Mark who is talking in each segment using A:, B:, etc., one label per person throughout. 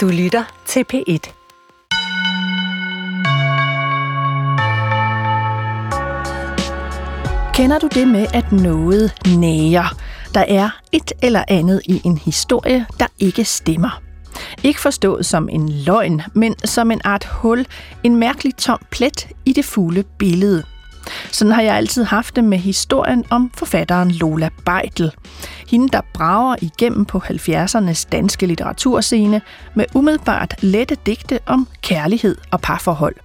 A: Du lytter til P1.
B: Kender du det med, at noget næger? Der er et eller andet i en historie, der ikke stemmer. Ikke forstået som en løgn, men som en art hul, en mærkelig tom plet i det fulde billede. Sådan har jeg altid haft det med historien om forfatteren Lola Beitel. Hende, der brager igennem på 70'ernes danske litteraturscene med umiddelbart lette digte om kærlighed og parforhold.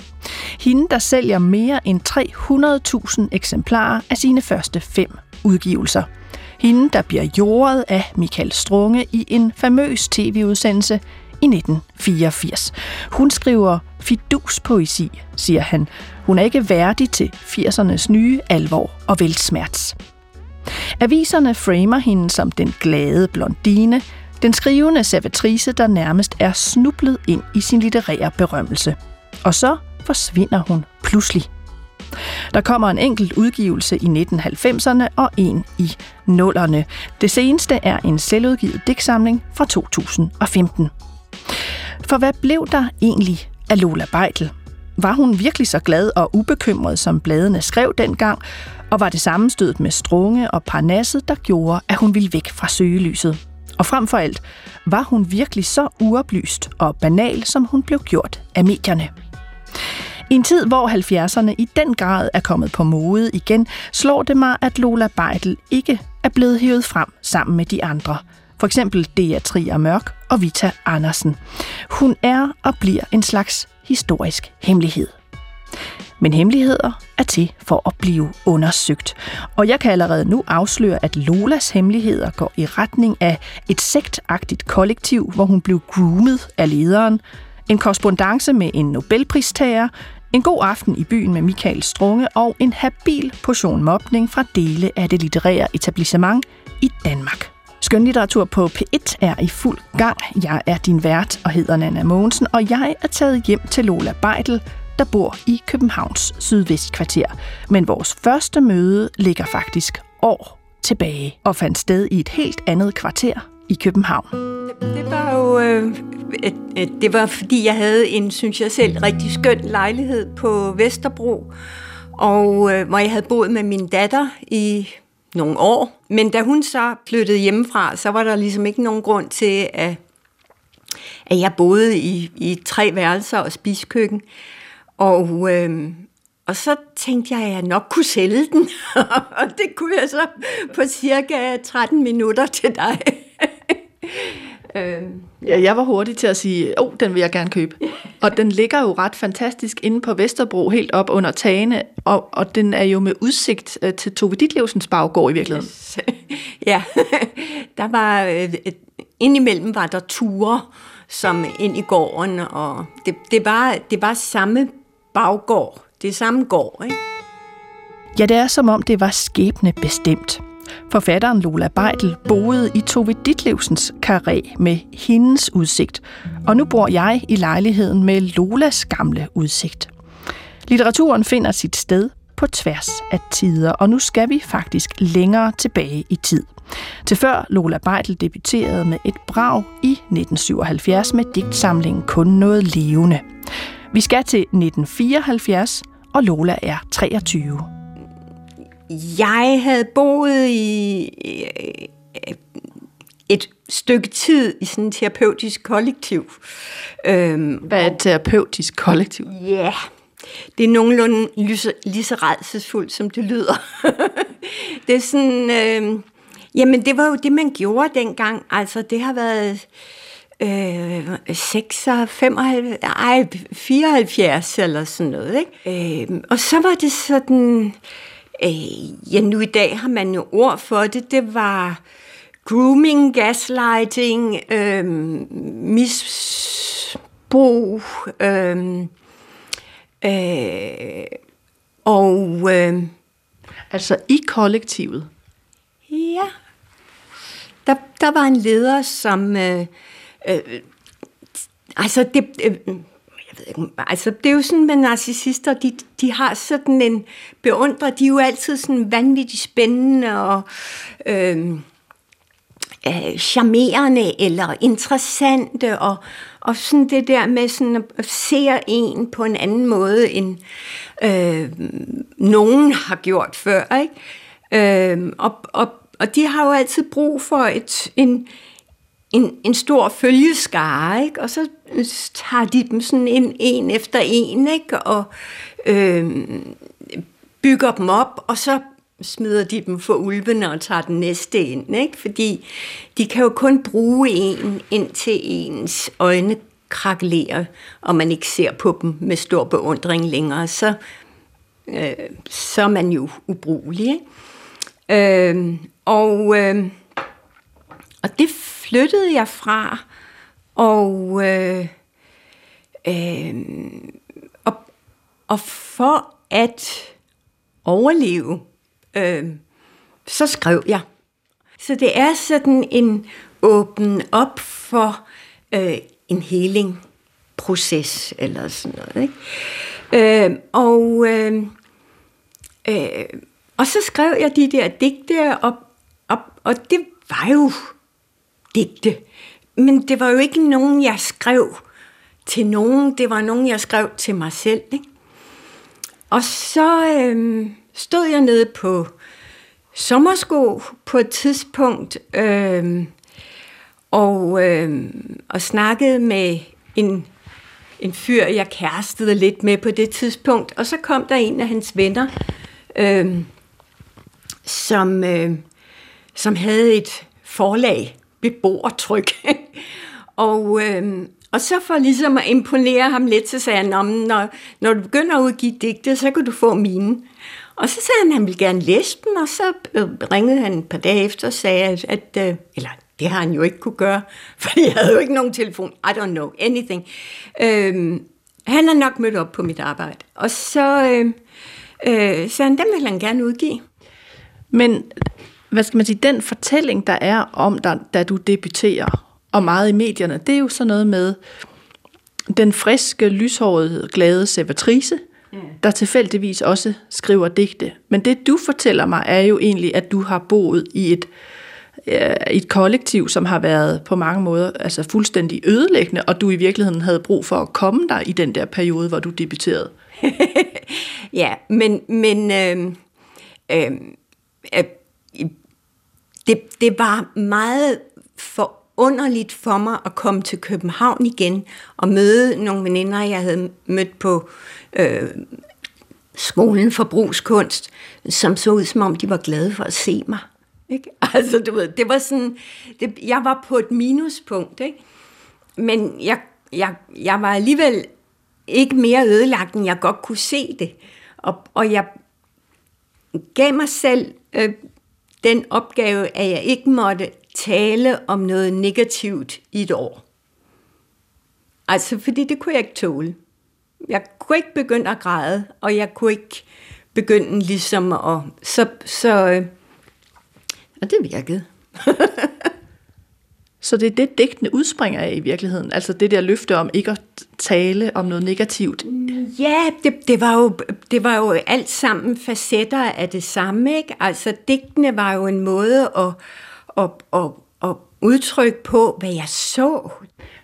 B: Hende, der sælger mere end 300.000 eksemplarer af sine første fem udgivelser. Hende, der bliver jordet af Michael Strunge i en famøs tv-udsendelse i 1984. Hun skriver fiduspoesi, siger han. Hun er ikke værdig til 80'ernes nye alvor og velsmerts. Aviserne framer hende som den glade blondine, den skrivende servitrice, der nærmest er snublet ind i sin litterære berømmelse. Og så forsvinder hun pludselig. Der kommer en enkelt udgivelse i 1990'erne og en i nullerne. Det seneste er en selvudgivet digtsamling fra 2015. For hvad blev der egentlig af Lola Beitel. Var hun virkelig så glad og ubekymret, som bladene skrev dengang, og var det sammenstødet med Strunge og Parnasset, der gjorde, at hun ville væk fra søgelyset? Og frem for alt, var hun virkelig så uoplyst og banal, som hun blev gjort af medierne? I en tid, hvor 70'erne i den grad er kommet på mode igen, slår det mig, at Lola Beitel ikke er blevet hævet frem sammen med de andre. For eksempel Dea Trier Mørk og Vita Andersen. Hun er og bliver en slags historisk hemmelighed. Men hemmeligheder er til for at blive undersøgt. Og jeg kan allerede nu afsløre, at Lolas hemmeligheder går i retning af et sektagtigt kollektiv, hvor hun blev groomet af lederen, en korrespondence med en Nobelpristager, en god aften i byen med Michael Strunge og en habil portion mobning fra dele af det litterære etablissement i Danmark. Skønlitteratur på P1 er i fuld gang. Jeg er din vært og hedder Nana Mogensen, og jeg er taget hjem til Lola Beidel, der bor i Københavns sydvestkvarter. Men vores første møde ligger faktisk år tilbage og fandt sted i et helt andet kvarter i København.
C: Det var jo øh, det var fordi jeg havde en, synes jeg selv, rigtig skøn lejlighed på Vesterbro, og øh, hvor jeg havde boet med min datter i nogle år. Men da hun så flyttede hjemmefra, så var der ligesom ikke nogen grund til, at, at jeg boede i, i tre værelser og spiskøkken. Og, øh, og så tænkte jeg, at jeg nok kunne sælge den. og det kunne jeg så på cirka 13 minutter til dig
B: øh, ja, jeg var hurtig til at sige, åh, oh, den vil jeg gerne købe. Og den ligger jo ret fantastisk inde på Vesterbro, helt op under tagene, og, og den er jo med udsigt øh, til Tove Ditlevsens baggård i virkeligheden. Yes.
C: ja, der var, øh, indimellem var der ture, som ind i gården, og det, det, var, det var samme baggård, det er samme gård, ikke?
B: Ja, det er som om det var skæbne bestemt. Forfatteren Lola Beidel boede i Tove Ditlevsens karré med hendes udsigt, og nu bor jeg i lejligheden med Lolas gamle udsigt. Litteraturen finder sit sted på tværs af tider, og nu skal vi faktisk længere tilbage i tid. Til før Lola Beidel debuterede med et brag i 1977 med digtsamlingen Kun noget levende. Vi skal til 1974, og Lola er 23.
C: Jeg havde boet i et stykke tid i sådan et terapeutisk kollektiv.
B: Øhm, Hvad er et terapeutisk kollektiv?
C: Ja, yeah. det er nogenlunde lige så, lige så redselsfuldt, som det lyder. det er sådan... Øh, jamen, det var jo det, man gjorde dengang. Altså, det har været... Øh, 6, 75, ej, 74 eller sådan noget. Ikke? Øh, og så var det sådan øh, ja, nu i dag har man jo ord for det, det var grooming, gaslighting, øh, misbrug, øh, øh, og... Øh,
B: altså i kollektivet?
C: Ja. Der, der var en leder, som... Øh, øh, altså, det... Øh, ved ikke, altså det er jo sådan med narcissister, de, de har sådan en beundrer, de er jo altid sådan vanvittigt spændende og øh, øh, charmerende eller interessante, og, og sådan det der med sådan at se en på en anden måde, end øh, nogen har gjort før. Ikke? Øh, og, og, og de har jo altid brug for et, en, en, en stor følgeskare, ikke? og så tager de dem sådan en, en efter en, ikke? og øh, bygger dem op, og så smider de dem for ulvene og tager den næste ind, ikke? fordi de kan jo kun bruge en, indtil ens øjne krakelerer, og man ikke ser på dem med stor beundring længere, så, øh, så er man jo ubrugelig. Ikke? Øh, og, øh, og det flyttede jeg fra, og, øh, øh, og, og for at overleve, øh, så skrev jeg. Så det er sådan en åben op for øh, en healing-proces, eller sådan noget. Ikke? Øh, og, øh, øh, og så skrev jeg de der digte og, og, og det var jo digte. Men det var jo ikke nogen, jeg skrev til nogen. Det var nogen, jeg skrev til mig selv. Ikke? Og så øh, stod jeg nede på sommersko på et tidspunkt øh, og, øh, og snakkede med en, en fyr, jeg kærestede lidt med på det tidspunkt. Og så kom der en af hans venner, øh, som, øh, som havde et forlag, beboertryk. og, øh, og så for ligesom at imponere ham lidt, så sagde han, når, når du begynder at udgive digte, så kan du få mine. Og så sagde han, at han ville gerne læse dem, og så ringede han et par dage efter og sagde, at, at øh, eller det har han jo ikke kunne gøre, for jeg havde jo ikke nogen telefon. I don't know anything. Øhm, han har nok mødt op på mit arbejde. Og så øh, øh, sagde han, dem vil han gerne udgive.
B: Men hvad skal man sige, den fortælling, der er om dig, da du debuterer, og meget i medierne, det er jo sådan noget med den friske, lyshårede, glade Sevatrice, der tilfældigvis også skriver digte. Men det du fortæller mig er jo egentlig, at du har boet i et, øh, et kollektiv, som har været på mange måder altså fuldstændig ødelæggende, og du i virkeligheden havde brug for at komme der i den der periode, hvor du debuterede.
C: ja, men, men øh, øh, øh, det, det var meget forunderligt for mig at komme til København igen og møde nogle veninder, jeg havde mødt på øh, skolen for brugskunst, som så ud som om, de var glade for at se mig. Ikke? Altså, du ved, det var sådan, det, jeg var på et minuspunkt, ikke? men jeg, jeg, jeg var alligevel ikke mere ødelagt, end jeg godt kunne se det. Og, og jeg gav mig selv øh, den opgave, at jeg ikke måtte tale om noget negativt i et år. Altså, fordi det kunne jeg ikke tåle. Jeg kunne ikke begynde at græde, og jeg kunne ikke begynde ligesom at... Så, så øh, og det virkede.
B: så det er det, digtene udspringer af i virkeligheden? Altså det der løfte om ikke at tale om noget negativt?
C: Ja, det, det, var, jo, det var jo alt sammen facetter af det samme. Ikke? Altså digtene var jo en måde at, at, at, at udtrykke på, hvad jeg så.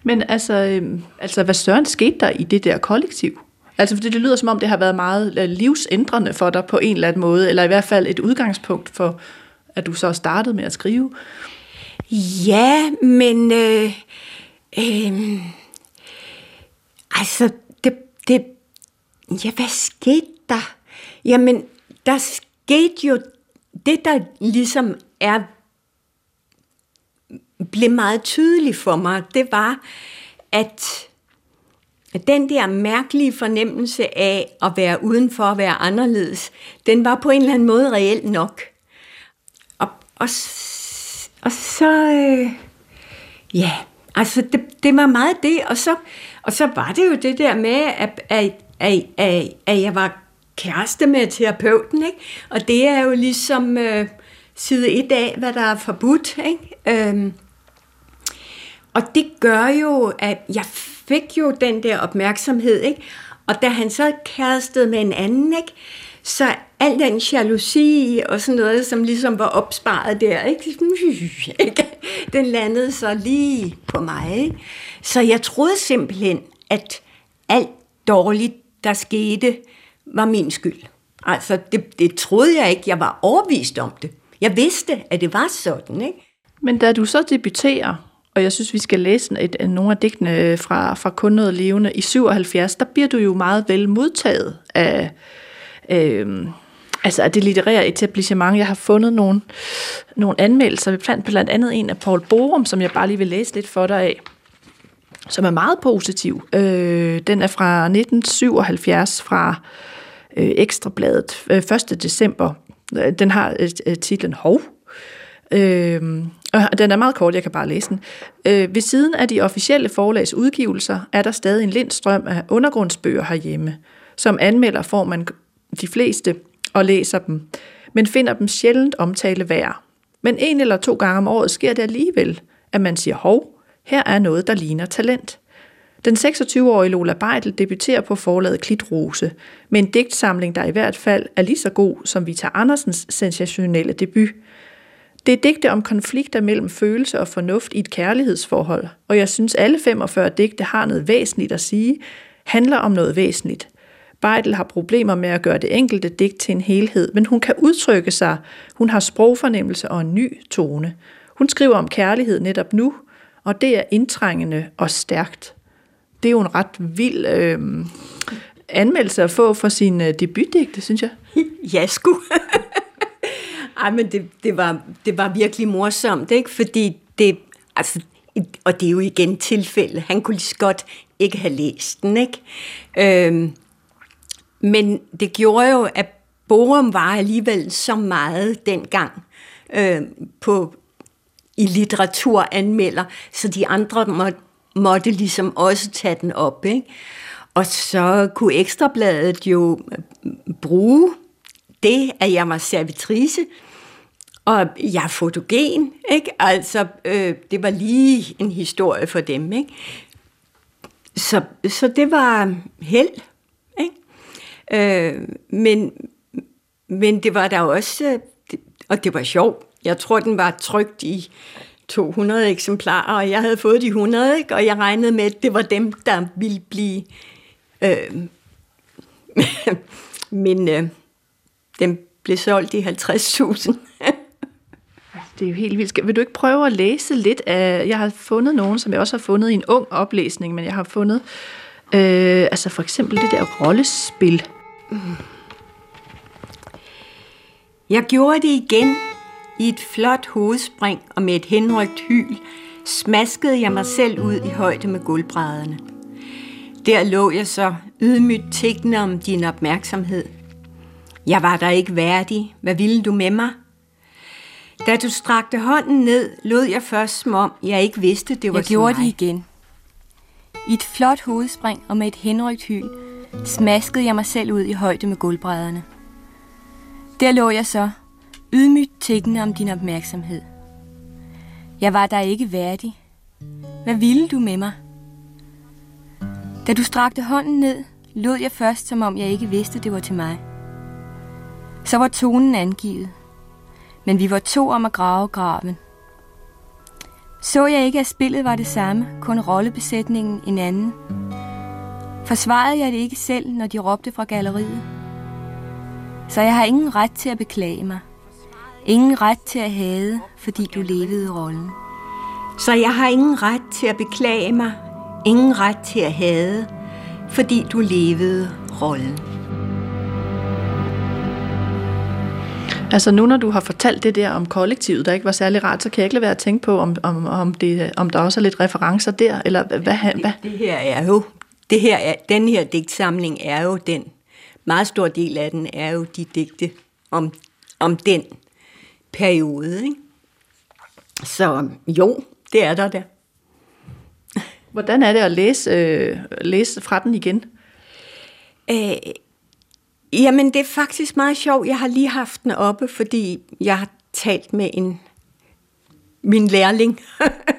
B: Men altså, øhm, altså, hvad søren skete der i det der kollektiv? Altså, fordi det lyder som om, det har været meget øh, livsændrende for dig på en eller anden måde, eller i hvert fald et udgangspunkt for, at du så startede med at skrive.
C: Ja, men øh, øh, altså, det, det, ja, hvad skete der? Jamen, der skete jo det, der ligesom er blev meget tydeligt for mig, det var, at den der mærkelige fornemmelse af at være udenfor at være anderledes, den var på en eller anden måde reelt nok. Og, og, og så, øh, ja, altså det, det var meget det, og så, og så var det jo det der med, at, at, at, at, at jeg var kæreste med terapeuten, ikke? og det er jo ligesom øh, side et af, hvad der er forbudt. Ikke? Øhm, og det gør jo, at jeg fik jo den der opmærksomhed, ikke? Og da han så kærestede med en anden, ikke? Så al den jalousi og sådan noget, som ligesom var opsparet der, ligesom, ikke? den landede så lige på mig. Ikke? Så jeg troede simpelthen, at alt dårligt, der skete, var min skyld. Altså, det, det troede jeg ikke. Jeg var overvist om det. Jeg vidste, at det var sådan, ikke?
B: Men da du så debuterer, og jeg synes, vi skal læse et, øh, nogle af digtene øh, fra, fra Kun noget levende i 77, der bliver du jo meget vel modtaget af, øh, altså af det litterære etablissement. Jeg har fundet nogle, nogle anmeldelser, blandt, blandt andet en af Paul Borum, som jeg bare lige vil læse lidt for dig af, som er meget positiv. Øh, den er fra 1977 fra øh, Ekstrabladet, øh, 1. december. Øh, den har øh, øh, titlen Hov, Øh, og den er meget kort, jeg kan bare læse den. Øh, ved siden af de officielle forlags udgivelser er der stadig en lindstrøm af undergrundsbøger herhjemme. Som anmelder får man de fleste og læser dem, men finder dem sjældent omtale værd. Men en eller to gange om året sker det alligevel, at man siger, hov, her er noget, der ligner talent. Den 26-årige Lola Beitel debuterer på forlaget Klitrose, med en digtsamling, der i hvert fald er lige så god som Vita Andersens sensationelle debut – det er digte om konflikter mellem følelse og fornuft i et kærlighedsforhold, og jeg synes alle 45 digte har noget væsentligt at sige, handler om noget væsentligt. Beidel har problemer med at gøre det enkelte digt til en helhed, men hun kan udtrykke sig. Hun har sprogfornemmelse og en ny tone. Hun skriver om kærlighed netop nu, og det er indtrængende og stærkt. Det er jo en ret vild øh, anmeldelse at få for sin øh, debutdigte, synes jeg.
C: Ja, sgu. Ej, men det, det, var, det var virkelig morsomt, ikke? Fordi det, altså, og det er jo igen tilfælde. Han kunne lige så godt ikke have læst den, ikke? Øhm, men det gjorde jo, at Borum var alligevel så meget dengang øh, på, i litteraturanmelder, så de andre må, måtte ligesom også tage den op. Ikke? Og så kunne Ekstrabladet jo bruge det, at jeg var servitrice, og jeg er fotogen, ikke? Altså, øh, det var lige en historie for dem, ikke? Så, så det var held. Øh, men, men det var der også, og det var sjovt. Jeg tror, den var trygt i 200 eksemplarer, og jeg havde fået de 100, ikke? og jeg regnede med, at det var dem, der ville blive... Øh, men øh, dem blev solgt i 50.000.
B: Det er jo helt vildt. Vil du ikke prøve at læse lidt af... Jeg har fundet nogen, som jeg også har fundet i en ung oplæsning, men jeg har fundet... Øh, altså for eksempel det der rollespil.
C: Jeg gjorde det igen. I et flot hovedspring og med et henrygt hyl smaskede jeg mig selv ud i højde med gulvbrædderne. Der lå jeg så ydmygt tækkende om din opmærksomhed. Jeg var der ikke værdig. Hvad ville du med mig? Da du strakte hånden ned, lod jeg først som om, jeg ikke vidste, det var
A: Jeg gjorde mig. det igen. I et flot hovedspring og med et henrygt hyl, smaskede jeg mig selv ud i højde med gulvbrædderne. Der lå jeg så, ydmygt tækkende om din opmærksomhed. Jeg var der ikke værdig. Hvad ville du med mig? Da du strakte hånden ned, lod jeg først, som om jeg ikke vidste, det var til mig. Så var tonen angivet, men vi var to om at grave graven. Så jeg ikke, at spillet var det samme, kun rollebesætningen en anden? Forsvarede jeg det ikke selv, når de råbte fra galleriet? Så jeg har ingen ret til at beklage mig. Ingen ret til at hade, fordi du levede rollen.
C: Så jeg har ingen ret til at beklage mig. Ingen ret til at hade, fordi du levede rollen.
B: Altså nu, når du har fortalt det der om kollektivet, der ikke var særlig rart, så kan jeg ikke lade være at tænke på, om, om, om, det, om der også er lidt referencer der, eller hvad? hvad?
C: Det, det her er jo, det her er, den her digtsamling er jo den, meget stor del af den er jo de digte om, om den periode, ikke? Så jo, det er der der.
B: Hvordan er det at læse, øh, læse fra den igen?
C: Æh, Jamen, det er faktisk meget sjovt. Jeg har lige haft den oppe, fordi jeg har talt med en min lærling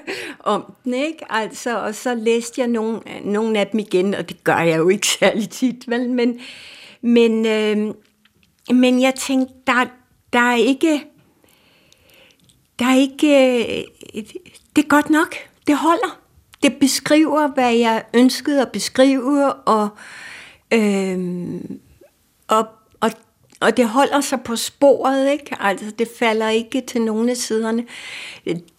C: om den, ikke? Altså, og så læste jeg nogle, nogle af dem igen, og det gør jeg jo ikke særlig tit, vel? Men, men, øh, men jeg tænkte, der, der er ikke... der er ikke... Øh, det er godt nok. Det holder. Det beskriver, hvad jeg ønskede at beskrive, og, øh, og, og, det holder sig på sporet, ikke? Altså, det falder ikke til nogen af siderne.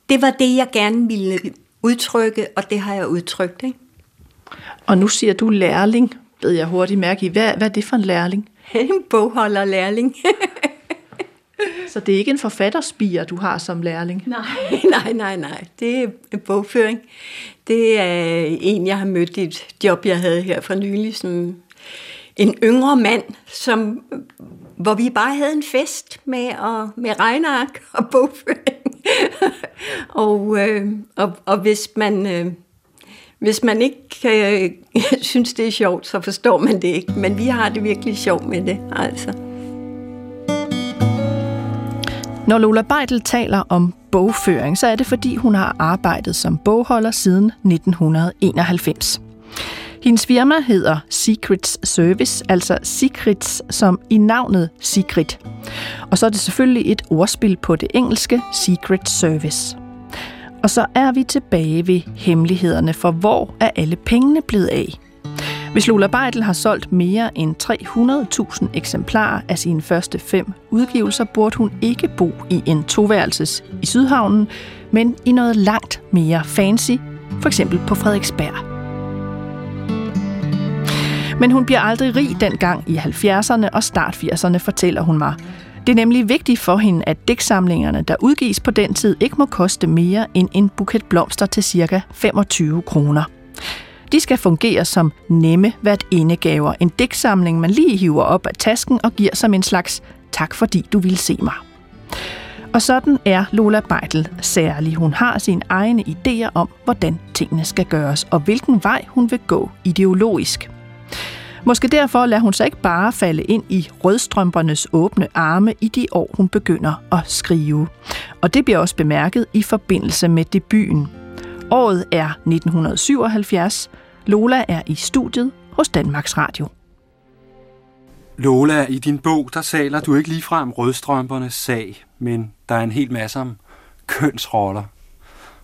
C: Det var det, jeg gerne ville udtrykke, og det har jeg udtrykt, ikke?
B: Og nu siger du lærling, ved jeg hurtigt mærke i. Hvad, hvad er det for en lærling?
C: En bogholder lærling.
B: Så det er ikke en forfatterspiger, du har som lærling?
C: Nej, nej, nej, nej. Det er en bogføring. Det er en, jeg har mødt i et job, jeg havde her for nylig, som en yngre mand, som, hvor vi bare havde en fest med, og, med regnark og bogføring. og, øh, og, og hvis man... Øh, hvis man ikke øh, synes, det er sjovt, så forstår man det ikke. Men vi har det virkelig sjovt med det, altså.
B: Når Lola Beitel taler om bogføring, så er det fordi, hun har arbejdet som bogholder siden 1991. Hendes firma hedder Secrets Service, altså Secrets som i navnet Secret. Og så er det selvfølgelig et ordspil på det engelske Secret Service. Og så er vi tilbage ved hemmelighederne, for hvor er alle pengene blevet af? Hvis Lola Beidel har solgt mere end 300.000 eksemplarer af sine første fem udgivelser, burde hun ikke bo i en toværelses i Sydhavnen, men i noget langt mere fancy, for eksempel på Frederiksberg. Men hun bliver aldrig rig dengang i 70'erne og start 80'erne, fortæller hun mig. Det er nemlig vigtigt for hende, at dæksamlingerne, der udgives på den tid, ikke må koste mere end en buket blomster til ca. 25 kroner. De skal fungere som nemme hvert indegaver. En dæksamling, man lige hiver op af tasken og giver som en slags tak fordi du vil se mig. Og sådan er Lola Beitel særlig. Hun har sine egne idéer om, hvordan tingene skal gøres, og hvilken vej hun vil gå ideologisk. Måske derfor lader hun sig ikke bare falde ind i rødstrømpernes åbne arme i de år, hun begynder at skrive. Og det bliver også bemærket i forbindelse med debuten. Året er 1977. Lola er i studiet hos Danmarks Radio.
D: Lola, i din bog, der saler du ikke ligefrem rødstrømpernes sag, men der er en hel masse om kønsroller.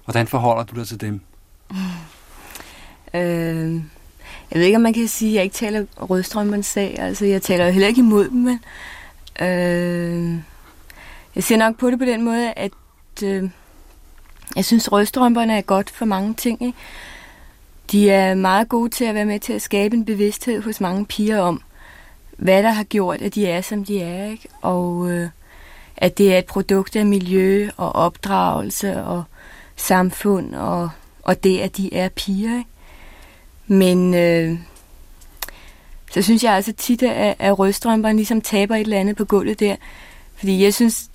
D: Hvordan forholder du dig til dem?
E: Øh, jeg ved ikke, om man kan sige, at jeg ikke taler rødstrømmernes sag. Altså, jeg taler jo heller ikke imod dem, men øh, jeg ser nok på det på den måde, at øh, jeg synes, rødstrømperne er godt for mange ting. Ikke? De er meget gode til at være med til at skabe en bevidsthed hos mange piger om, hvad der har gjort, at de er, som de er. Ikke? Og øh, at det er et produkt af miljø og opdragelse og samfund, og, og det, at de er piger. Ikke? Men øh, så synes jeg altså tit, at, at rødstrømperne ligesom taber et eller andet på gulvet der. Fordi jeg synes,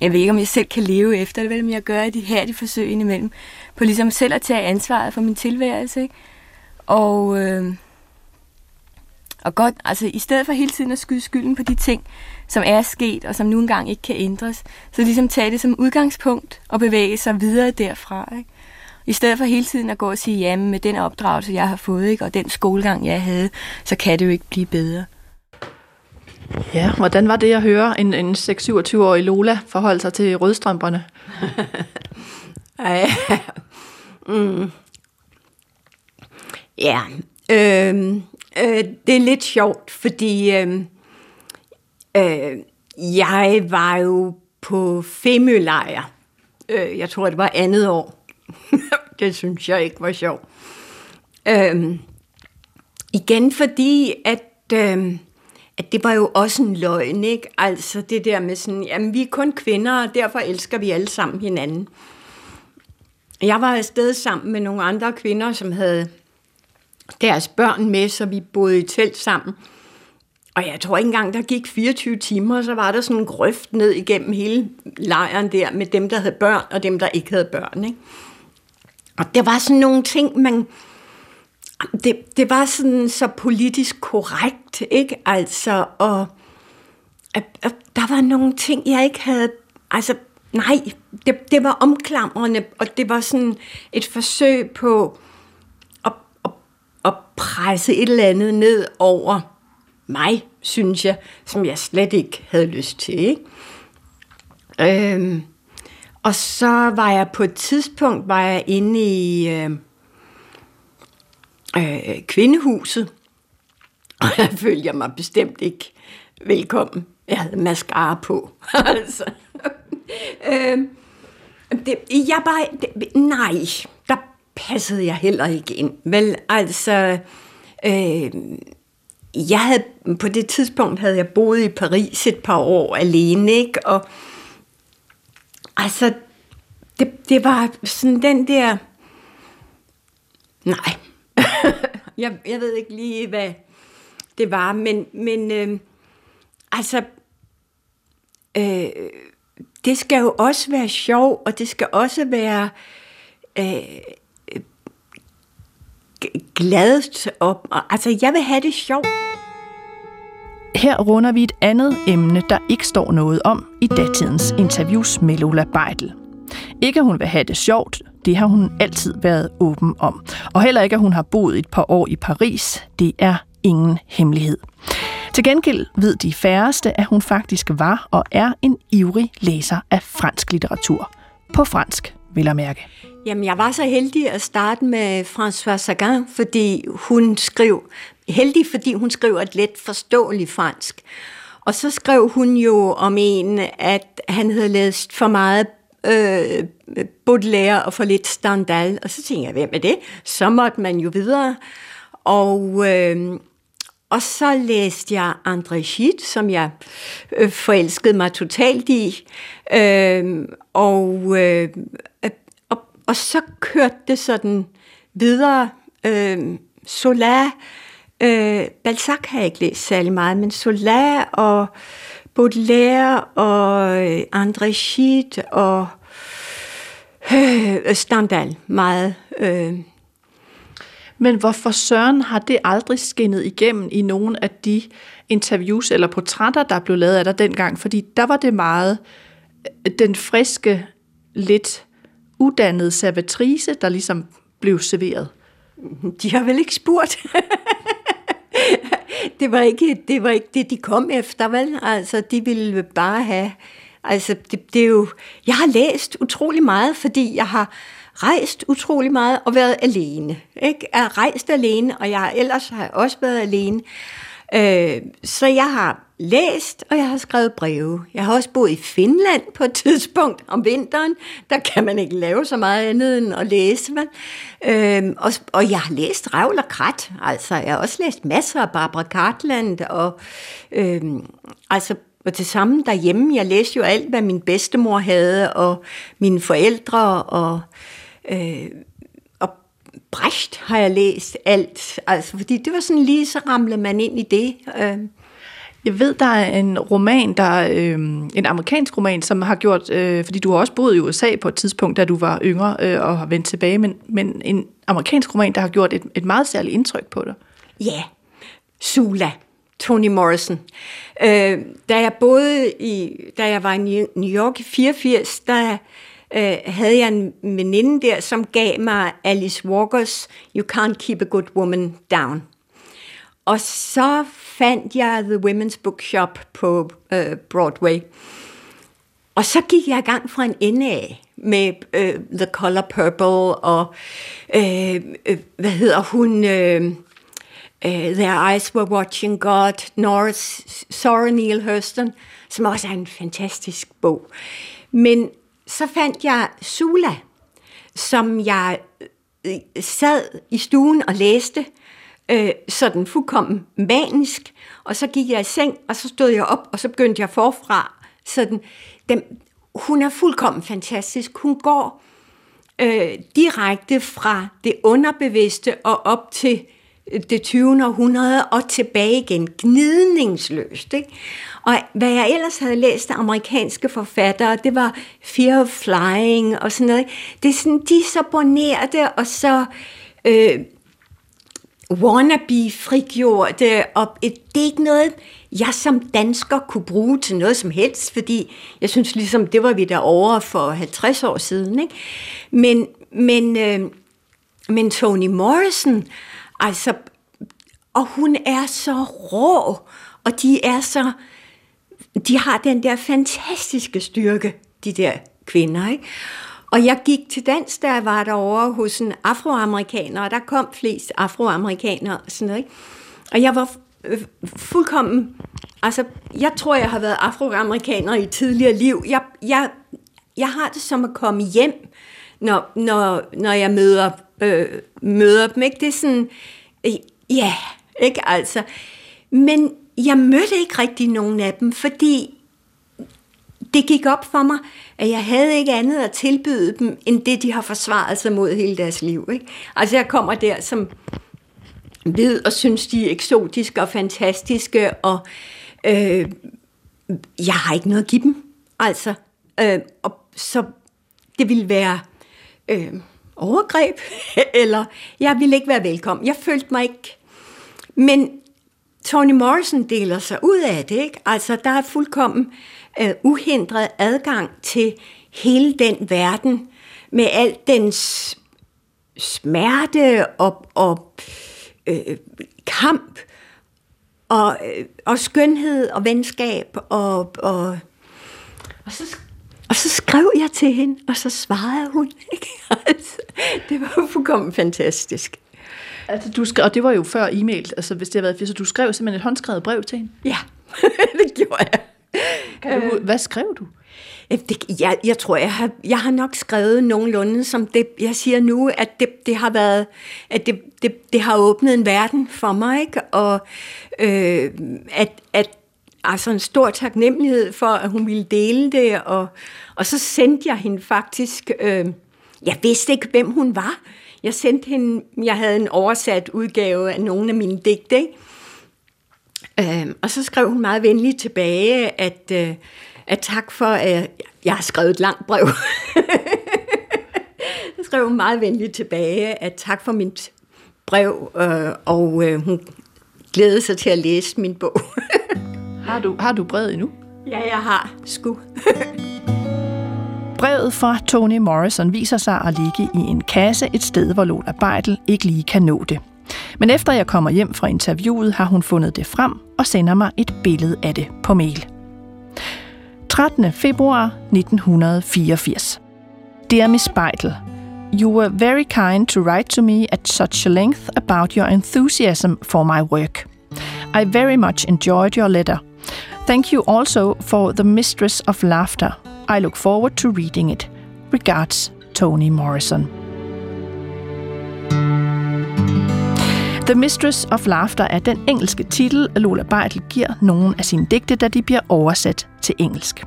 E: jeg ved ikke, om jeg selv kan leve efter det, vel, men jeg gør de her de forsøg indimellem, på ligesom selv at tage ansvaret for min tilværelse. Ikke? Og, øh, og godt, altså i stedet for hele tiden at skyde skylden på de ting, som er sket, og som nu engang ikke kan ændres, så ligesom tage det som udgangspunkt og bevæge sig videre derfra. Ikke? I stedet for hele tiden at gå og sige, jamen med den opdragelse, jeg har fået, ikke, og den skolegang, jeg havde, så kan det jo ikke blive bedre.
B: Ja, hvordan var det at høre en, en 6-27-årig Lola forholde sig til rødstrømperne?
C: mm. Ja, øh, øh, det er lidt sjovt, fordi øh, øh, jeg var jo på Femølejr. Øh, jeg tror, det var andet år. det synes jeg ikke var sjovt. Øhm, igen fordi, at... øhm, at det var jo også en løgn, ikke? Altså det der med sådan, jamen vi er kun kvinder, og derfor elsker vi alle sammen hinanden. Jeg var afsted sammen med nogle andre kvinder, som havde deres børn med, så vi boede i telt sammen. Og jeg tror ikke engang, der gik 24 timer, så var der sådan en grøft ned igennem hele lejren der, med dem, der havde børn, og dem, der ikke havde børn. Ikke? Og der var sådan nogle ting, man, det, det var sådan så politisk korrekt, ikke? Altså, og og, der var nogle ting, jeg ikke havde, altså, nej, det, det var omklamrende, og det var sådan et forsøg på at, at, at presse et eller andet ned over mig, synes jeg, som jeg slet ikke havde lyst til, ikke? Øhm, og så var jeg på et tidspunkt var jeg inde i øh, øh, kvindehuset, og jeg følte jeg mig bestemt ikke velkommen. Jeg havde mascara på. altså. øh, det, jeg bare, det, nej, der passede jeg heller ikke ind. Vel, altså, øh, jeg havde, på det tidspunkt havde jeg boet i Paris et par år alene, ikke? Og altså, det, det var sådan den der, nej, jeg, jeg ved ikke lige, hvad det var, men, men øh, altså, øh, det skal jo også være sjov, og det skal også være øh, glad. Og, altså, jeg vil have det sjovt.
B: Her runder vi et andet emne, der ikke står noget om i datidens interviews med Lola Beidel. Ikke at hun vil have det sjovt, det har hun altid været åben om. Og heller ikke at hun har boet et par år i Paris, det er ingen hemmelighed. Til gengæld ved de færreste, at hun faktisk var og er en ivrig læser af fransk litteratur. På fransk, vil jeg mærke.
C: Jamen, jeg var så heldig at starte med François Sagan, fordi hun skrev, heldig fordi hun skriver et let forståeligt fransk. Og så skrev hun jo om en, at han havde læst for meget øh, Baudelaire og for lidt Stendhal. Og så tænkte jeg, hvem er det? Så måtte man jo videre. Og, øh, og så læste jeg André Gide, som jeg øh, forelskede mig totalt i. Øh, og, øh, og, og så kørte det sådan videre. Øh, Solar, øh, Balzac har jeg ikke læst særlig meget, men Solar og Baudelaire og øh, André Gide og øh, Stendhal meget. Øh.
B: Men hvorfor Søren har det aldrig skinnet igennem i nogle af de interviews eller portrætter, der blev lavet af dig dengang? Fordi der var det meget øh, den friske, lidt uddannede servitrice, der ligesom blev serveret.
C: De har vel ikke spurgt. det, var ikke, det var ikke det, de kom efter, vel? Altså, de ville bare have... Altså, det, det er jo... Jeg har læst utrolig meget, fordi jeg har rejst utrolig meget og været alene. Ikke? Jeg har rejst alene, og jeg har, ellers har jeg også været alene. Øh, så jeg har læst, og jeg har skrevet breve. Jeg har også boet i Finland på et tidspunkt om vinteren. Der kan man ikke lave så meget andet end at læse. Man. øhm, og, og jeg har læst Ravl og Krat. Altså, jeg har også læst masser af Barbara Cartland. Og, øhm, altså, og til sammen derhjemme, jeg læste jo alt, hvad min bedstemor havde, og mine forældre, og... Øh, Brecht har jeg læst alt, altså, fordi det var sådan lige, så ramlede man ind i det. Øh.
B: Jeg ved, der er en roman, der øh, en amerikansk roman, som har gjort, øh, fordi du har også boet i USA på et tidspunkt, da du var yngre øh, og har vendt tilbage, men, men en amerikansk roman, der har gjort et, et meget særligt indtryk på dig.
C: Ja, yeah. Sula, Toni Morrison. Øh, da jeg boede i, da jeg var i New York i 84, der øh, havde jeg en veninde der, som gav mig Alice Walkers You Can't Keep a Good Woman Down. Og så fandt jeg The Women's Bookshop på øh, Broadway. Og så gik jeg i gang fra en ende af med øh, The Color Purple og øh, øh, hvad hedder hun... Øh, øh, Their Eyes Were Watching God, Norris, Sora Neil Hurston, som også er en fantastisk bog. Men så fandt jeg Sula, som jeg øh, sad i stuen og læste, øh, sådan fuldkommen manisk, og så gik jeg i seng, og så stod jeg op, og så begyndte jeg forfra. Sådan, dem, hun er fuldkommen fantastisk. Hun går øh, direkte fra det underbevidste og op til øh, det 20. århundrede og tilbage igen, gnidningsløst. Ikke? Og hvad jeg ellers havde læst af amerikanske forfattere, det var Fear of Flying og sådan noget. Det er sådan, de er så bornerte og så øh, wannabe frigjorte, øh, og et, det er ikke noget, jeg som dansker kunne bruge til noget som helst, fordi jeg synes ligesom, det var vi der over for 50 år siden. Ikke? Men, men, øh, men Toni Morrison, altså, og hun er så rå, og de er så de har den der fantastiske styrke, de der kvinder. Ikke? Og jeg gik til dans, da jeg var derovre hos en afroamerikaner, og der kom flest afroamerikanere og sådan noget. Ikke? Og jeg var øh, fuldkommen... Altså, jeg tror, jeg har været afroamerikaner i tidligere liv. Jeg, jeg, jeg har det som at komme hjem, når, når, når jeg møder, øh, møder dem. Ikke? Det er sådan... Øh, ja, ikke altså. Men jeg mødte ikke rigtig nogen af dem, fordi det gik op for mig, at jeg havde ikke andet at tilbyde dem, end det, de har forsvaret sig mod hele deres liv. Ikke? Altså jeg kommer der som ved og synes, de er eksotiske og fantastiske, og øh, jeg har ikke noget at give dem. Altså, øh, og så det ville være øh, overgreb, eller jeg ville ikke være velkommen. Jeg følte mig ikke... Men Toni Morrison deler sig ud af det, ikke? Altså, der er fuldkommen øh, uhindret adgang til hele den verden, med al dens smerte og, og øh, kamp, og, øh, og skønhed og venskab, og, og, og så og så skrev jeg til hende, og så svarede hun. Ikke? Altså, det var fuldkommen fantastisk.
B: Altså, du skrev, og det var jo før e-mail, altså hvis det havde været, så du skrev simpelthen et håndskrevet brev til hende?
C: Ja, det gjorde jeg.
B: Kan du, hvad skrev du?
C: Det, jeg, jeg tror, jeg har, jeg har nok skrevet nogenlunde, som det, jeg siger nu, at det, det har været, at det, det, det har åbnet en verden for mig, ikke? og øh, at, at altså en stor taknemmelighed for, at hun ville dele det, og, og så sendte jeg hende faktisk, øh, jeg vidste ikke, hvem hun var, jeg sendte hende, jeg havde en oversat udgave af nogle af mine digte, ikke? Øh, og så skrev hun meget venligt tilbage, at, øh, at tak for, at jeg har skrevet et langt brev. så skrev hun meget venligt tilbage, at tak for mit brev, øh, og øh, hun glædede sig til at læse min bog.
B: har, du, har du brevet endnu?
C: Ja, jeg har. Sku.
B: Brevet fra Toni Morrison viser sig at ligge i en kasse et sted, hvor Lola Beidel ikke lige kan nå det. Men efter jeg kommer hjem fra interviewet, har hun fundet det frem og sender mig et billede af det på mail. 13. februar 1984. Dear Miss Beidel, You were very kind to write to me at such a length about your enthusiasm for my work. I very much enjoyed your letter. Thank you also for The Mistress of Laughter. I look forward to reading it. Regards, Toni Morrison. The Mistress of Laughter er den engelske titel, Lola Beitel giver nogle af sine digte, da de bliver oversat til engelsk.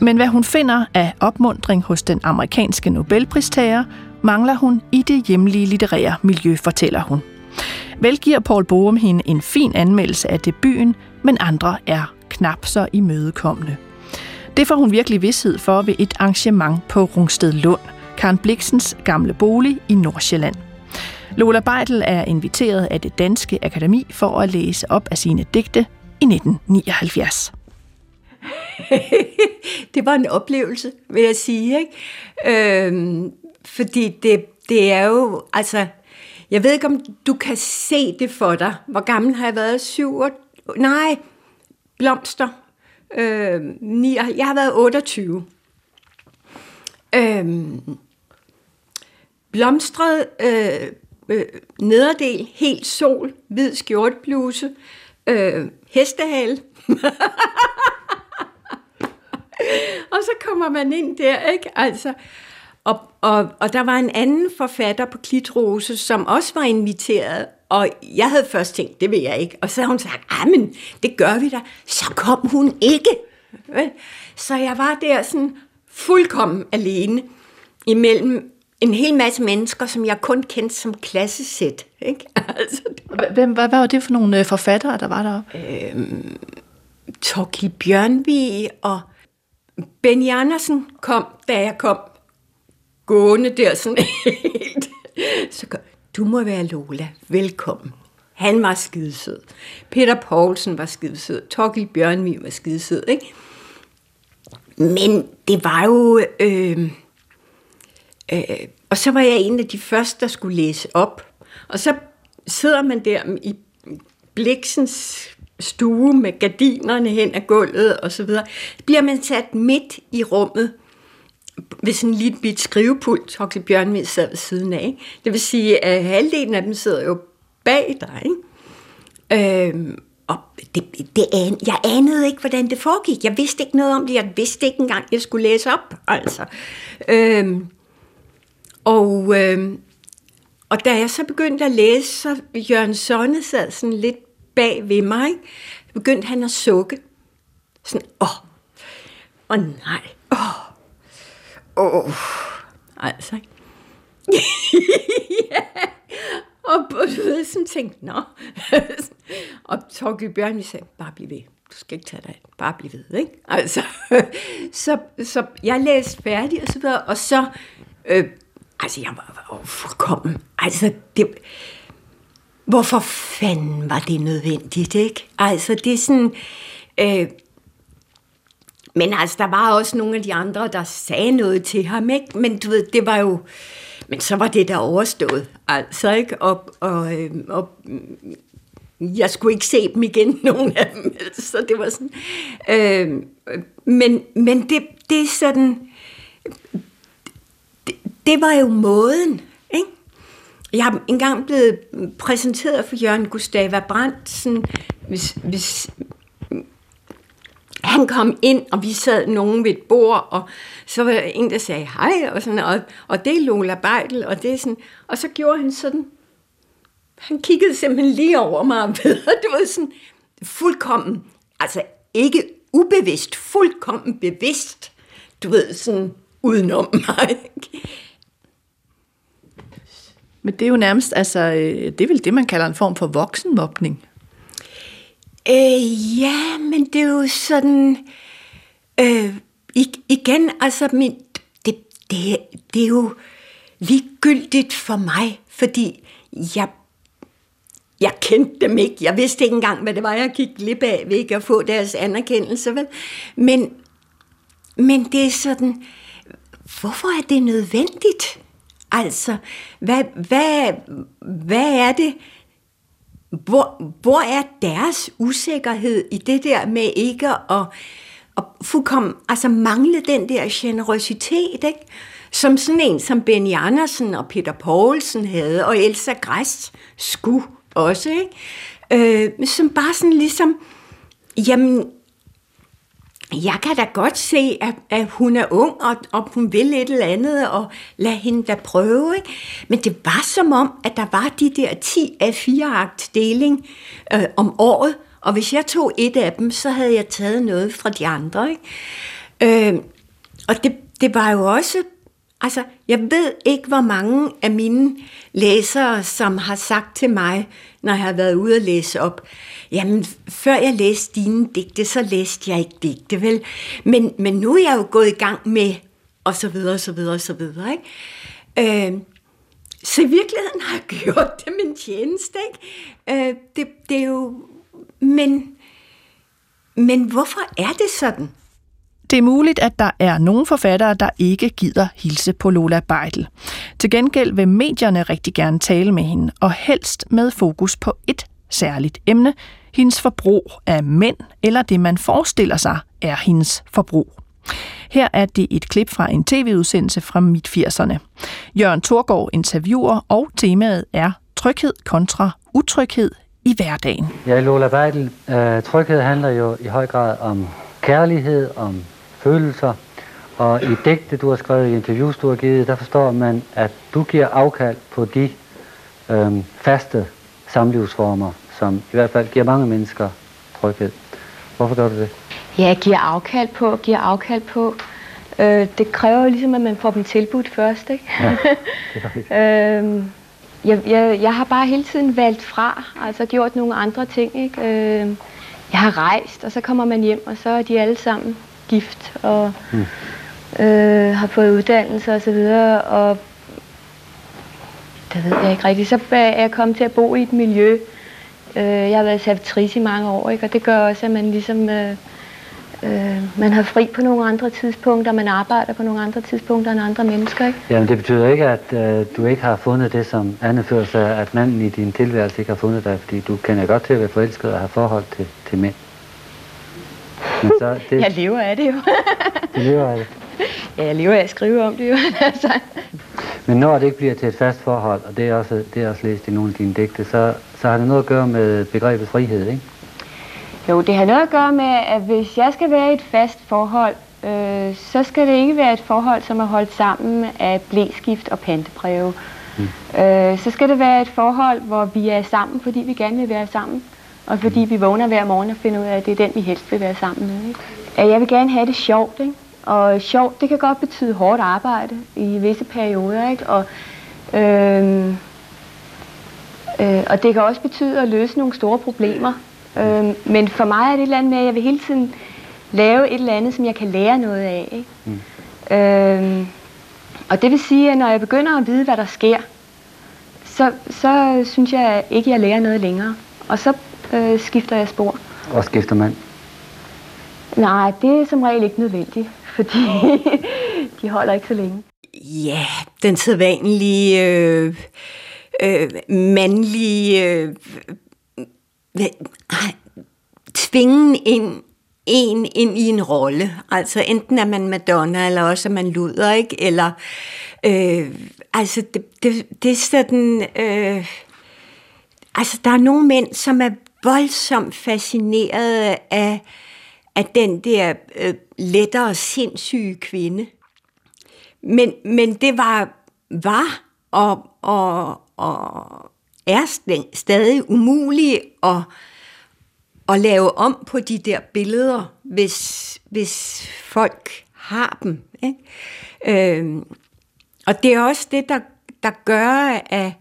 B: Men hvad hun finder af opmundring hos den amerikanske Nobelpristager, mangler hun i det hjemlige litterære miljø, fortæller hun. Vel giver Paul Borum hende en fin anmeldelse af debuten, men andre er knap så imødekommende. Det får hun virkelig vidshed for ved et arrangement på Rungsted Lund, Karen Bliksens gamle bolig i Nordsjælland. Lola Beitel er inviteret af det Danske Akademi for at læse op af sine digte i 1979.
C: det var en oplevelse, vil jeg sige. Ikke? Øhm, fordi det, det er jo, altså, jeg ved ikke, om du kan se det for dig. Hvor gammel har jeg været? Syv år? Nej, blomster. Øh, ni, jeg har været 28. Øh, blomstret øh, øh, nederdel, helt sol, hvid skjortbluse, øh, hestehale. og så kommer man ind der, ikke? Altså, og, og, og der var en anden forfatter på Klitrose, som også var inviteret, og jeg havde først tænkt, det vil jeg ikke. Og så havde hun sagt, ah, men det gør vi da. Så kom hun ikke. Så jeg var der sådan fuldkommen alene imellem en hel masse mennesker, som jeg kun kendte som klassesæt. Ikke?
B: Altså, var... Hvem, hvad, hvad var det for nogle øh, forfattere, der var der?
C: Øhm, Torkild Bjørnvig og Benny Andersen kom, da jeg kom gående der sådan helt. Så du må være Lola, velkommen. Han var skidesød. Peter Poulsen var skidesød. Torkild Bjørnvi var skidesød, ikke? Men det var jo... Øh, øh, og så var jeg en af de første, der skulle læse op. Og så sidder man der i Bliksens stue med gardinerne hen ad gulvet og så videre. Bliver man sat midt i rummet, ved sådan en lille bit skrivepult, Huxley Bjørnvind sad ved siden af. Ikke? Det vil sige, at halvdelen af dem sidder jo bag dig. Ikke? Øhm, og det, det an, jeg anede ikke, hvordan det foregik. Jeg vidste ikke noget om det. Jeg vidste ikke engang, jeg skulle læse op. Altså. Øhm, og, øhm, og da jeg så begyndte at læse, så Jørgen Sonne sad sådan lidt bag ved mig. Begyndte han at sukke. Sådan, åh, åh nej, åh, oh. altså. ja. Og du ved, som tænkte, nå. og Torgild Bjørn sagde, bare bliv ved. Du skal ikke tage dig Bare bliv ved, ikke? Altså, så, så jeg læste færdig og så videre, og så, øh, altså jeg var, var overkommen. altså det, hvorfor fanden var det nødvendigt, ikke? Altså det er sådan, øh, men altså der var også nogle af de andre, der sagde noget til ham, ikke? Men du ved, det var jo, men så var det der overstået, altså, ikke? Og, og, øhm, og mm, jeg skulle ikke se dem igen, nogen af dem, så det var sådan. Øh, men men det, det er sådan, det, det var jo måden, ikke? Jeg har engang blevet præsenteret for Jørgen Gustava Brandt, hvis, hvis, han kom ind, og vi sad nogen ved et bord, og så var der en, der sagde hej, og, sådan, og, og det er Lola Beidel, og det er sådan, og så gjorde han sådan, han kiggede simpelthen lige over mig, og det var sådan fuldkommen, altså ikke ubevidst, fuldkommen bevidst, du ved, sådan udenom mig.
B: Men det er jo nærmest, altså, øh, det er vel det, man kalder en form for voksenmobning.
C: Øh, ja, men det er jo sådan... Øh, igen, altså, min, det, det, det er jo ligegyldigt for mig, fordi jeg, jeg kendte dem ikke. Jeg vidste ikke engang, hvad det var, jeg gik glip af ved ikke at få deres anerkendelse. Vel? Men, men det er sådan, hvorfor er det nødvendigt? Altså, hvad, hvad, hvad er det, hvor, hvor er deres usikkerhed i det der med ikke at, at fuldkommen, altså mangle den der generøsitet, ikke? som sådan en som Benny Andersen og Peter Poulsen havde, og Elsa Græst skulle også, ikke? Øh, som bare sådan ligesom, jamen, jeg kan da godt se, at, at hun er ung, og, og hun vil et eller andet, og lad hende da prøve. Ikke? Men det var som om, at der var de der 10 af 4 akt deling øh, om året, og hvis jeg tog et af dem, så havde jeg taget noget fra de andre. Ikke? Øh, og det, det var jo også Altså, jeg ved ikke, hvor mange af mine læsere, som har sagt til mig, når jeg har været ude og læse op, jamen, før jeg læste dine digte, så læste jeg ikke digte, vel? Men, men nu er jeg jo gået i gang med, og så videre, og så videre, og så videre, ikke? Øh, så i virkeligheden har jeg gjort det min tjeneste, ikke? Øh, det, det er jo... Men, men hvorfor er det sådan?
B: Det er muligt, at der er nogle forfattere, der ikke gider hilse på Lola Beidel. Til gengæld vil medierne rigtig gerne tale med hende, og helst med fokus på et særligt emne, hendes forbrug af mænd, eller det man forestiller sig er hendes forbrug. Her er det et klip fra en tv-udsendelse fra midt-80'erne. Jørgen Thorgård interviewer, og temaet er tryghed kontra utryghed i hverdagen.
F: Ja, Lola Beidel, øh, tryghed handler jo i høj grad om kærlighed, om følelser. Og i digte, du har skrevet, i interviews, du har givet, der forstår man, at du giver afkald på de øhm, faste samlivsformer, som i hvert fald giver mange mennesker tryghed. Hvorfor gør du det?
E: Ja, jeg giver afkald på, giver afkald på. Øh, det kræver jo ligesom, at man får dem tilbudt først, ikke? Ja, det øh, jeg, jeg, jeg har bare hele tiden valgt fra, altså gjort nogle andre ting, ikke? Øh, jeg har rejst, og så kommer man hjem, og så er de alle sammen gift og mm. øh, har fået uddannelse og så videre, og det ved jeg ikke rigtigt. Så er jeg kommet til at bo i et miljø. Øh, jeg har været servitrice i mange år, ikke? og det gør også, at man ligesom... Øh, øh, man har fri på nogle andre tidspunkter, man arbejder på nogle andre tidspunkter end andre mennesker, ikke?
F: Jamen det betyder ikke, at øh, du ikke har fundet det, som Anne fører sig, at manden i din tilværelse ikke har fundet dig, fordi du kender godt til at være forelsket og have forhold til, til mænd.
E: Men så, det, jeg lever af det jo.
F: du lever af det.
E: Ja, jeg lever af at skrive om det jo. altså.
F: Men når det ikke bliver til et fast forhold, og det er også, det er også læst i nogle af dine digte, så, så har det noget at gøre med begrebet frihed, ikke?
E: Jo, det har noget at gøre med, at hvis jeg skal være i et fast forhold, øh, så skal det ikke være et forhold, som er holdt sammen af blæskift og pantebreve. Mm. Øh, så skal det være et forhold, hvor vi er sammen, fordi vi gerne vil være sammen. Og fordi vi vågner hver morgen og finder ud af, at det er den, vi helst vil være sammen med. Ikke? Jeg vil gerne have det sjovt, ikke? Og sjovt, det kan godt betyde hårdt arbejde i visse perioder, ikke? Og, øh, øh, og det kan også betyde at løse nogle store problemer. Øh, men for mig er det et eller andet med, at jeg vil hele tiden lave et eller andet, som jeg kan lære noget af. Ikke? Mm. Øh, og det vil sige, at når jeg begynder at vide, hvad der sker, så, så synes jeg ikke, at jeg lærer noget længere. Og så øh, skifter jeg spor.
F: Og skifter man?
E: Nej, det er som regel ikke nødvendigt, fordi de holder ikke så længe.
C: Ja, den sædvanlige øh, øh, mandlige øh, tvingen ind en ind i en rolle. Altså enten er man Madonna, eller også er man luder, ikke? Eller, øh, altså det, det, det er sådan, øh, altså der er nogle mænd, som er voldsomt fascineret af, af den der øh, lettere sindssyge kvinde. Men, men det var, var og, og, og er stadig umuligt at, at lave om på de der billeder, hvis, hvis folk har dem. Ikke? Øhm, og det er også det, der, der gør, at,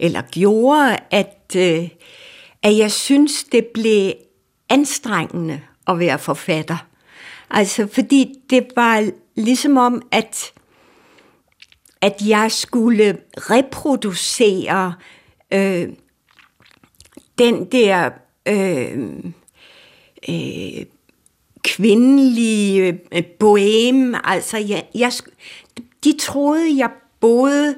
C: eller gjorde, at, øh, at jeg synes, det blev anstrengende at være forfatter. Altså, fordi det var ligesom om, at, at jeg skulle reproducere øh, den der øh, øh, kvindelige øh, boheme. Altså, jeg, jeg, de troede, jeg boede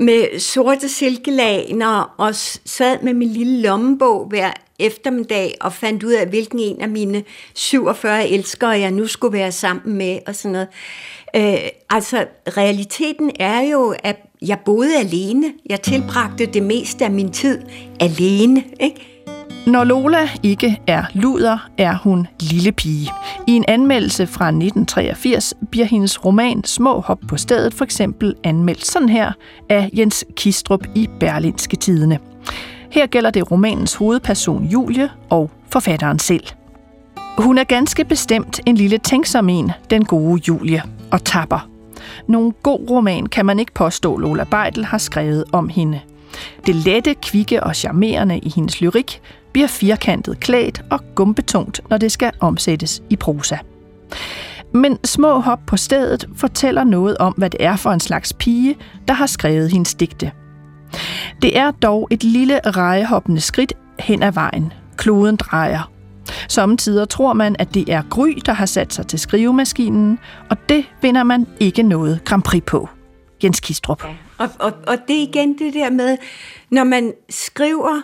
C: med sorte silkelaner og sad med min lille lommebog hver eftermiddag og fandt ud af, hvilken en af mine 47 elskere jeg nu skulle være sammen med og sådan noget. Øh, altså, realiteten er jo, at jeg boede alene. Jeg tilbragte det meste af min tid alene, ikke?
B: Når Lola ikke er luder, er hun lille pige. I en anmeldelse fra 1983 bliver hendes roman Små hop på stedet for eksempel anmeldt sådan her af Jens Kistrup i Berlinske Tidene. Her gælder det romanens hovedperson Julie og forfatteren selv. Hun er ganske bestemt en lille tænksom en, den gode Julie, og tapper. Nogen god roman kan man ikke påstå, Lola Beidel har skrevet om hende. Det lette, kvikke og charmerende i hendes lyrik bliver firkantet klædt og gumbetungt, når det skal omsættes i prosa. Men små hop på stedet fortæller noget om, hvad det er for en slags pige, der har skrevet hendes digte. Det er dog et lille rejehoppende skridt hen ad vejen. Kloden drejer. Samtidig tror man, at det er Gry, der har sat sig til skrivemaskinen, og det vinder man ikke noget Grand Prix på. Jens Kistrup. Ja.
C: Og, og, og det er igen det der med, når man skriver,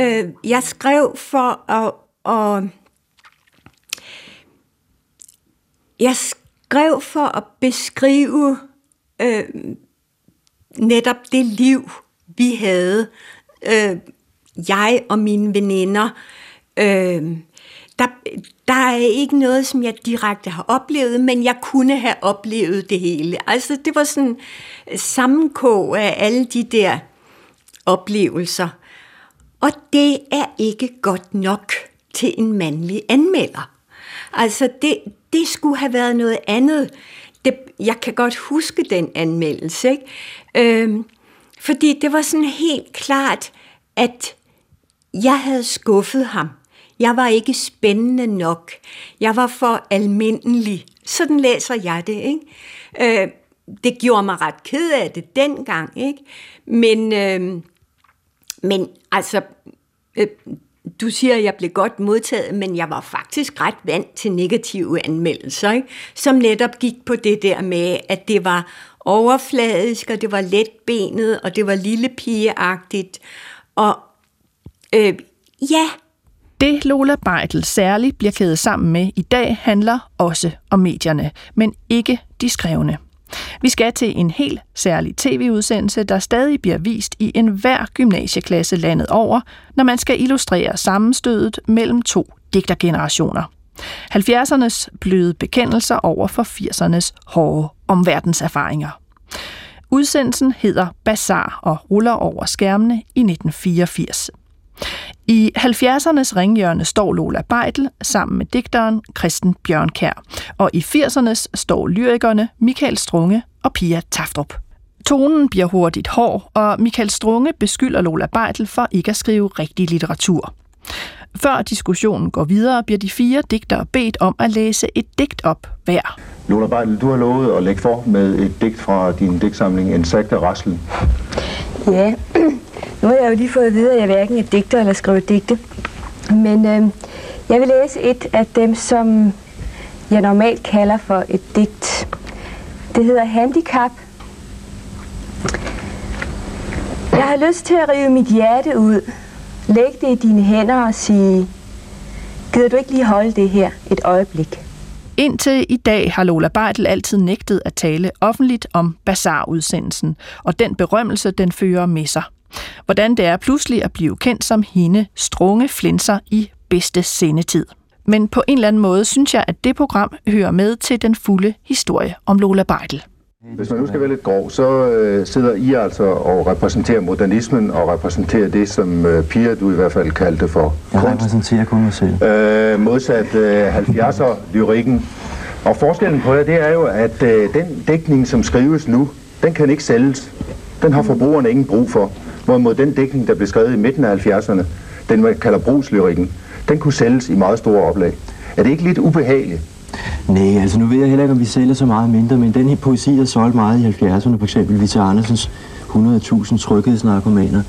C: øh, jeg skrev for at, og, jeg skrev for at beskrive øh, netop det liv, vi havde, øh, jeg og mine veninder. Øh, der, der er ikke noget, som jeg direkte har oplevet, men jeg kunne have oplevet det hele. Altså, det var sådan sammenkog af alle de der oplevelser. Og det er ikke godt nok til en mandlig anmelder. Altså, det, det skulle have været noget andet. Det, jeg kan godt huske den anmeldelse, ikke? Øhm, fordi det var sådan helt klart, at jeg havde skuffet ham. Jeg var ikke spændende nok. Jeg var for almindelig. Sådan læser jeg det, ikke? Øh, det gjorde mig ret ked af det dengang, ikke? Men, øh, men altså, øh, du siger, at jeg blev godt modtaget, men jeg var faktisk ret vant til negative anmeldelser, ikke? som netop gik på det der med, at det var overfladisk, og det var letbenet, og det var lille pigeagtigt. Og øh, ja,
B: Det Lola Beitel særligt bliver kædet sammen med i dag handler også om medierne, men ikke de skrevne. Vi skal til en helt særlig tv-udsendelse, der stadig bliver vist i enhver gymnasieklasse landet over, når man skal illustrere sammenstødet mellem to digtergenerationer. 70'ernes bløde bekendelser over for 80'ernes hårde omverdenserfaringer. Udsendelsen hedder Bazar og ruller over skærmene i 1984. I 70'ernes ringhjørne står Lola Beitel sammen med digteren Christen Bjørnkær, og i 80'ernes står lyrikerne Michael Strunge og Pia Taftrup. Tonen bliver hurtigt hård, og Michael Strunge beskylder Lola Beitel for ikke at skrive rigtig litteratur. Før diskussionen går videre, bliver de fire digtere bedt om at læse et digt op hver.
G: Lola Beidel, du har lovet at lægge for med et digt fra din digtsamling Insekter Raslen.
E: Ja, nu har jeg jo lige fået at vide, at jeg hverken er digter eller skriver digte. Men øh, jeg vil læse et af dem, som jeg normalt kalder for et digt. Det hedder Handicap. Jeg har lyst til at rive mit hjerte ud, Læg det i dine hænder og sige, gider du ikke lige holde det her et øjeblik?
B: Indtil i dag har Lola Beitel altid nægtet at tale offentligt om bazarudsendelsen og den berømmelse, den fører med sig. Hvordan det er pludselig at blive kendt som hende strunge flinser i bedste sendetid. Men på en eller anden måde synes jeg, at det program hører med til den fulde historie om Lola Beitel.
G: Hvis man nu skal være lidt grov, så øh, sidder I altså og repræsenterer modernismen og repræsenterer det, som øh, Pia, du i hvert fald kaldte for
H: Jeg kunst. repræsenterer kun mig selv.
G: Øh, modsat øh, 70'er-lyrikken. Og forskellen på det, det er jo, at øh, den dækning, som skrives nu, den kan ikke sælges. Den har forbrugerne ingen brug for. Hvorimod den dækning, der blev skrevet i midten af 70'erne, den man kalder brugslyrikken, den kunne sælges i meget store oplag. Er det ikke lidt ubehageligt?
H: Nej, altså nu ved jeg heller ikke, om vi sælger så meget mindre, men den her poesi, der solgte meget i 70'erne, for eksempel Vita Andersens 100.000 tryghedsnarkomaner,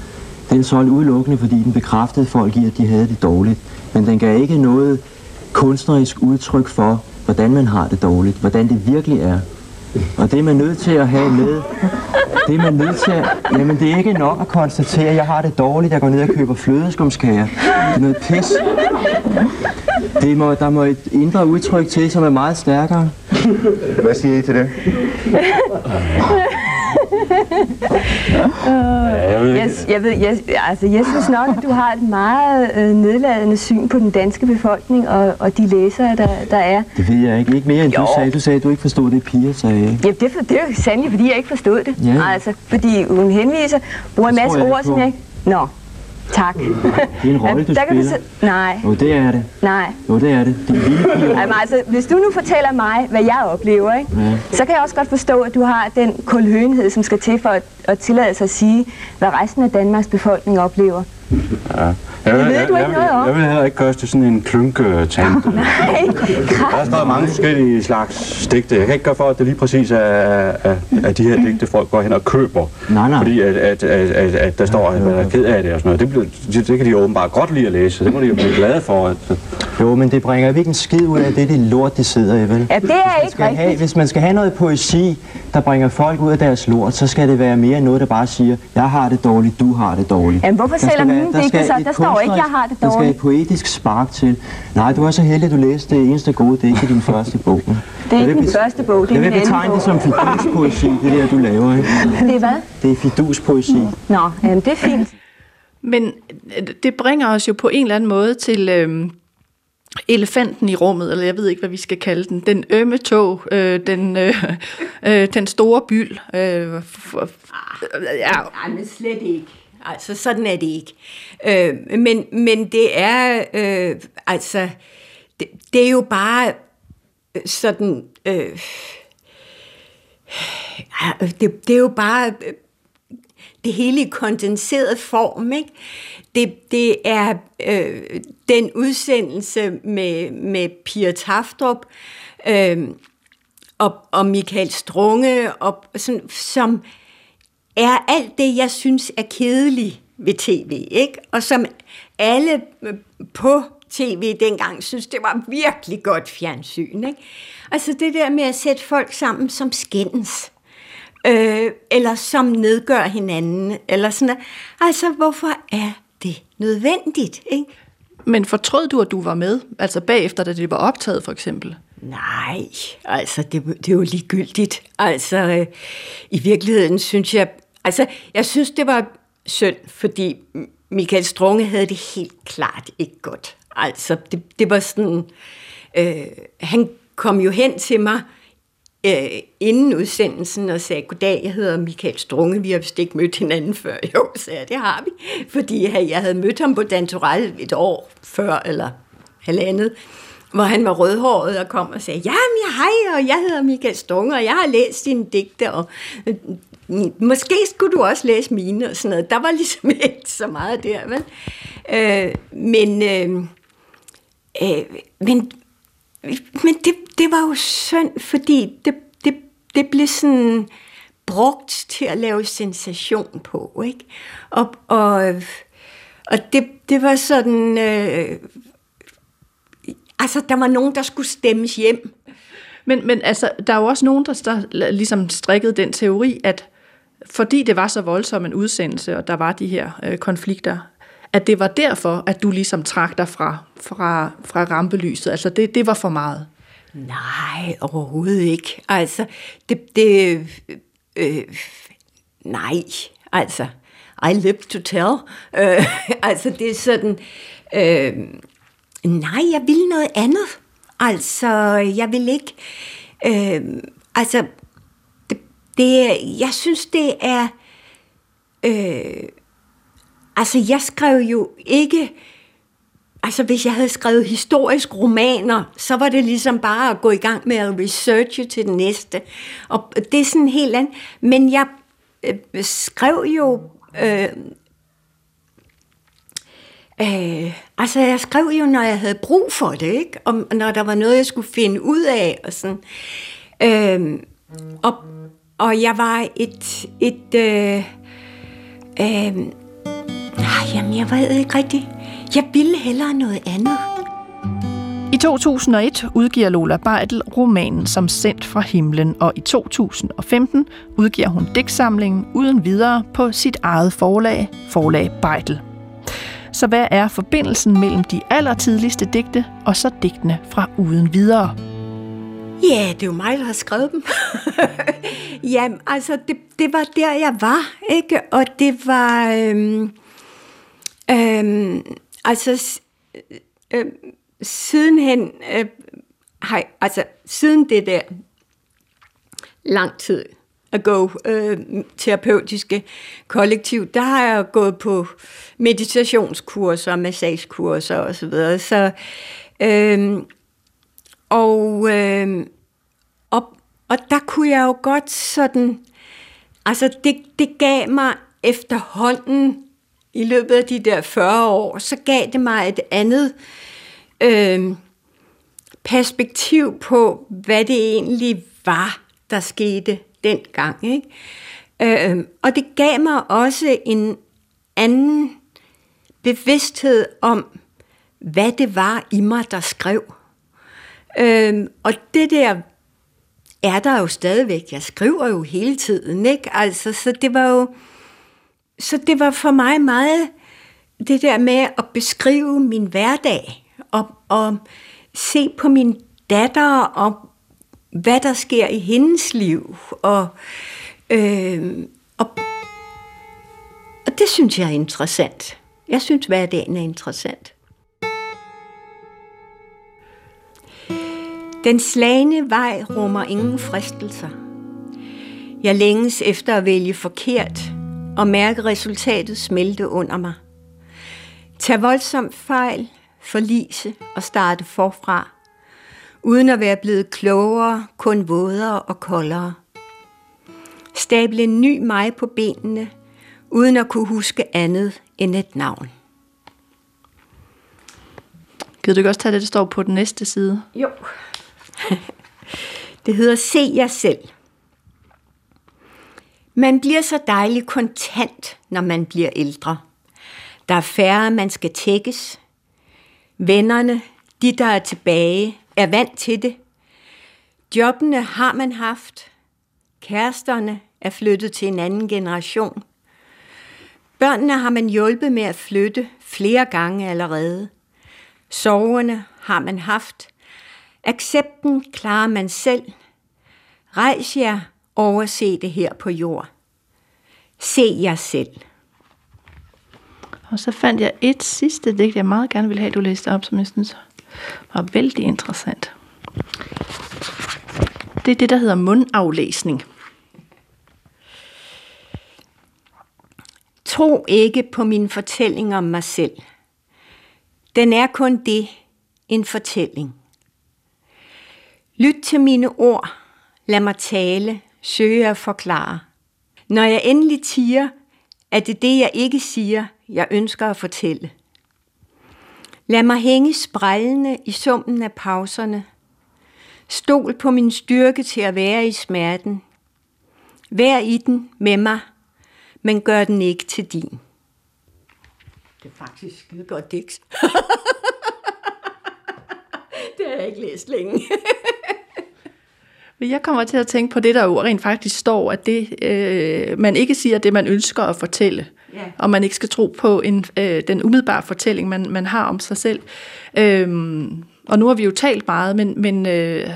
H: den solgte udelukkende, fordi den bekræftede folk i, at de havde det dårligt. Men den gav ikke noget kunstnerisk udtryk for, hvordan man har det dårligt, hvordan det virkelig er. Og det er man nødt til at have med. Det er man nødt til at... Jamen, det er ikke nok at konstatere, at jeg har det dårligt. Jeg går ned og køber flødeskumskager. Det er noget pis. Det må, der må et indre udtryk til, som er meget stærkere.
G: Hvad siger I til det?
E: jeg, jeg, ved, jeg, altså, jeg synes nok, at du har et meget øh, nedladende syn på den danske befolkning og, og de læsere, der, der er.
H: Det ved jeg ikke. Ikke mere end jo. du sagde. Du sagde, at du ikke forstod det, Pia sagde.
E: Ja, det, det er jo sandelig, fordi jeg ikke forstod det. Ja. Altså, fordi hun henviser, bruger en masse ord, som jeg ikke... Nå, Tak. Det
H: er en rolle, du der spiller. Du
E: se... Nej.
H: Jo, det er det.
E: Nej.
H: Jo, det er det. Det er lille
E: Jamen, altså, hvis du nu fortæller mig, hvad jeg oplever, ikke? Ja. så kan jeg også godt forstå, at du har den kulhøenhed, som skal til for at, at tillade sig at sige, hvad resten af Danmarks befolkning oplever.
I: Ja. Jeg vil, det ved jeg, du ikke jeg, noget om. Jeg vil heller ikke til sådan en klynke-tante.
E: Nej,
I: Der er stadig mange forskellige slags digte. Jeg kan ikke gøre for, at det lige præcis er, er, er de her digte, folk går hen og køber.
H: Nej, nej.
I: Fordi at, at, at, at, at der står, at man er ked af det og sådan noget. Det, bliver, det, det kan de åbenbart godt lide at læse. Det må de jo blive glade for. At,
H: jo, men det bringer ikke en skid ud af det, det lort, de sidder i, vel?
E: Ja, det er ikke rigtigt.
H: Have, hvis man skal have noget poesi, der bringer folk ud af deres lort, så skal det være mere noget, der bare siger, jeg har det dårligt, du har det dårligt.
E: Jamen, hvorfor sælger mine digte så? Der står ikke, jeg har det dårligt.
H: Der skal et poetisk spark til. Nej, du er så heldig, at du læste det eneste gode digt i din første bog.
E: Det er ikke min første bog, det er
H: Jeg vil betegne det som fiduspoesi, det der, du laver, ikke?
E: Det er hvad?
H: Det er fiduspoesi.
E: Nå, jamen, det er fint.
B: Men det bringer os jo på en eller anden måde til øhm, elefanten i rummet, eller jeg ved ikke, hvad vi skal kalde den. Den ømme tog, øh, den, øh, øh, den store byld. Øh,
C: for, ja. Nej, men slet ikke. Altså, sådan er det ikke. Øh, men, men det er, øh, altså, det, det er jo bare øh, sådan, øh, det, det er jo bare øh, det hele i kondenseret form, ikke? Det, det er øh, den udsendelse med, med Pia Taftrup øh, og, og Michael Strunge, og sådan, som er alt det, jeg synes er kedeligt ved tv, ikke? Og som alle øh, på tv dengang synes, det var virkelig godt fjernsyn, ikke? Altså det der med at sætte folk sammen som skændes, øh, eller som nedgør hinanden, eller sådan noget. Altså, hvorfor er det nødvendigt, ikke?
B: Men fortrød du, at du var med? Altså bagefter, da det var optaget, for eksempel?
C: Nej, altså det, det er jo ligegyldigt. Altså øh, i virkeligheden synes jeg, altså jeg synes det var synd, fordi Michael Strunge havde det helt klart ikke godt. Altså det, det var sådan, øh, han kom jo hen til mig øh, inden udsendelsen og sagde, goddag, jeg hedder Michael Strunge, vi har vist ikke mødt hinanden før. Jo, sagde jeg, det har vi, fordi jeg havde mødt ham på Dantoral et år før, eller halvandet, hvor han var rødhåret og kom og sagde, ja, hej, og jeg hedder Michael Strunge, og jeg har læst dine digte, og måske skulle du også læse mine, og sådan noget. Der var ligesom ikke så meget der, vel? Øh, men, øh, øh, men, men det, det var jo synd, fordi det, det, det blev sådan brugt til at lave sensation på, ikke? Og, og, og det, det var sådan... Øh, altså, der var nogen, der skulle stemmes hjem.
B: Men, men altså, der er jo også nogen, der, der ligesom strikkede den teori, at fordi det var så voldsom en udsendelse, og der var de her øh, konflikter, at det var derfor, at du ligesom trak dig fra, fra, fra rampelyset. Altså, det, det var for meget.
C: Nej, overhovedet ikke. Altså, det... det øh, nej, altså, I live to tell. Øh, altså, det er sådan... Øh, nej, jeg vil noget andet. Altså, jeg vil ikke... Øh, altså, det, jeg synes, det er... Øh, altså, jeg skrev jo ikke Altså, hvis jeg havde skrevet historisk romaner, så var det ligesom bare at gå i gang med at researche til den næste. Og det er sådan helt andet. Men jeg øh, skrev jo... Øh, øh, altså, jeg skrev jo, når jeg havde brug for det, ikke? Og når der var noget, jeg skulle finde ud af, og sådan. Øh, og, og jeg var et... et øh, øh, jamen, jeg ved ikke rigtigt jeg ville hellere noget andet.
B: I 2001 udgiver Lola Beidel romanen Som sendt fra himlen, og i 2015 udgiver hun digtsamlingen uden videre på sit eget forlag, Forlag Beidel. Så hvad er forbindelsen mellem de allertidligste digte og så digtene fra uden videre?
C: Ja, det er jo mig, der har skrevet dem. Jamen, altså, det, det var der, jeg var, ikke? Og det var... Øhm, øhm, Altså, øh, sidenhen, øh, hej, altså, siden det der lang tid ago øh, terapeutiske kollektiv, der har jeg gået på meditationskurser, massagekurser osv. Så, videre. så øh, og, øh, og, og der kunne jeg jo godt sådan, altså det, det gav mig efterhånden i løbet af de der 40 år, så gav det mig et andet øh, perspektiv på, hvad det egentlig var, der skete dengang. Ikke? Øh, og det gav mig også en anden bevidsthed om, hvad det var i mig, der skrev. Øh, og det der er der jo stadigvæk. Jeg skriver jo hele tiden, ikke? Altså, så det var jo så det var for mig meget det der med at beskrive min hverdag og, og se på min datter og hvad der sker i hendes liv. Og, øh, og, og det synes jeg er interessant. Jeg synes, hverdagen er interessant. Den slagende vej rummer ingen fristelser. Jeg længes efter at vælge forkert, og mærke resultatet smelte under mig. Tag voldsomt fejl, forlise og starte forfra, uden at være blevet klogere, kun vådere og koldere. Stable en ny mig på benene, uden at kunne huske andet end et navn.
B: Gider du ikke også tage det, der står på den næste side?
C: Jo. Det hedder Se jer selv. Man bliver så dejligt kontant, når man bliver ældre. Der er færre, man skal tækkes. Vennerne, de der er tilbage, er vant til det. Jobbene har man haft. Kæresterne er flyttet til en anden generation. Børnene har man hjulpet med at flytte flere gange allerede. Soverne har man haft. Accepten klarer man selv. Rejs jer, overse det her på jord. Se jer selv.
B: Og så fandt jeg et sidste digt, jeg meget gerne vil have, du læste op, som jeg synes var vældig interessant. Det er det, der hedder mundaflæsning.
C: Tro ikke på min fortælling om mig selv. Den er kun det, en fortælling. Lyt til mine ord. Lad mig tale, søge at forklare. Når jeg endelig tiger, er det det, jeg ikke siger, jeg ønsker at fortælle. Lad mig hænge sprællende i summen af pauserne. Stol på min styrke til at være i smerten. Vær i den med mig, men gør den ikke til din. Det er faktisk skide godt digt. det har jeg ikke læst længe.
B: Jeg kommer til at tænke på det, der jo rent faktisk står, at det, øh, man ikke siger det, man ønsker at fortælle. Ja. Og man ikke skal tro på en, øh, den umiddelbare fortælling, man, man har om sig selv. Øhm, og nu har vi jo talt meget, men, men øh,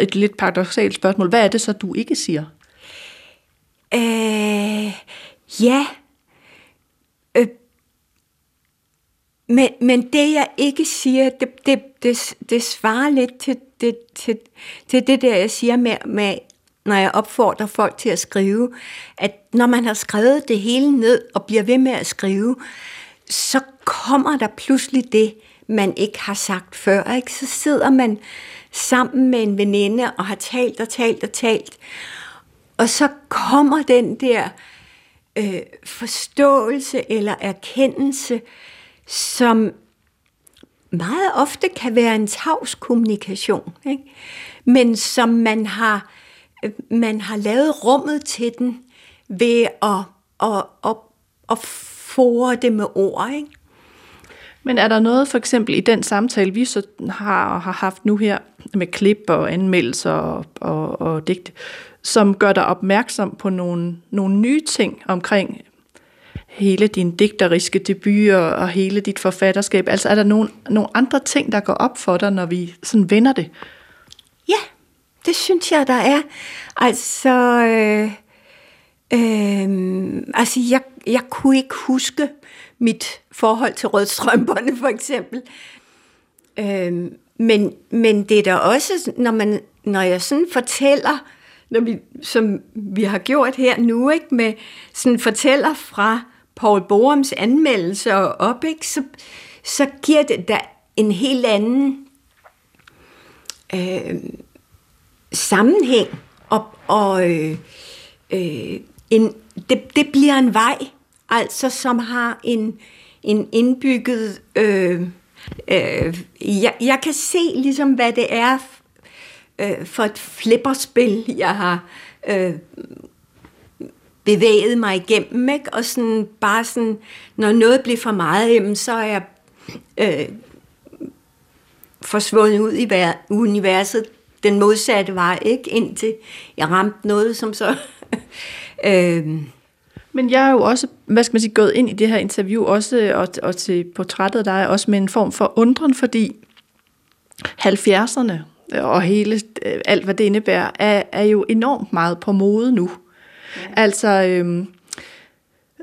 B: et lidt paradoxalt spørgsmål. Hvad er det så, du ikke siger?
C: Øh, ja. Øh, men, men det, jeg ikke siger, det, det, det, det svarer lidt til det, til, til det der, jeg siger med, med, når jeg opfordrer folk til at skrive, at når man har skrevet det hele ned og bliver ved med at skrive, så kommer der pludselig det, man ikke har sagt før. Ikke? Så sidder man sammen med en veninde og har talt og talt og talt, og så kommer den der øh, forståelse eller erkendelse, som meget ofte kan være en tavs kommunikation, ikke? men som man har, man har lavet rummet til den ved at, at, at, at fore det med ord. Ikke?
B: Men er der noget for eksempel i den samtale, vi så har, har haft nu her med klip og anmeldelser og, og, og digte, som gør dig opmærksom på nogle, nogle nye ting omkring hele din digteriske debut og, hele dit forfatterskab? Altså er der nogle, nogle andre ting, der går op for dig, når vi sådan vender det?
C: Ja, det synes jeg, der er. Altså, øh, øh, altså jeg, jeg kunne ikke huske mit forhold til rødstrømperne, for eksempel. Øh, men, men det er da også, når, man, når jeg sådan fortæller, når vi, som vi har gjort her nu, ikke, med sådan fortæller fra Paul Borums anmeldelse op, ikke, så, så giver det da en helt anden øh, sammenhæng, og, og øh, øh, en, det, det bliver en vej, altså som har en, en indbygget... Øh, øh, jeg, jeg kan se ligesom, hvad det er øh, for et flipperspil, jeg har øh, bevæget mig igennem, ikke? og sådan, bare sådan, når noget bliver for meget, jamen, så er jeg øh, forsvundet ud i universet den modsatte vej, ikke? indtil jeg ramte noget, som så...
B: øh, men jeg er jo også, hvad skal man sige, gået ind i det her interview også, og, og til portrættet der dig, også med en form for undren, fordi 70'erne og hele, øh, alt hvad det indebærer, er, er jo enormt meget på mode nu. Altså, øh,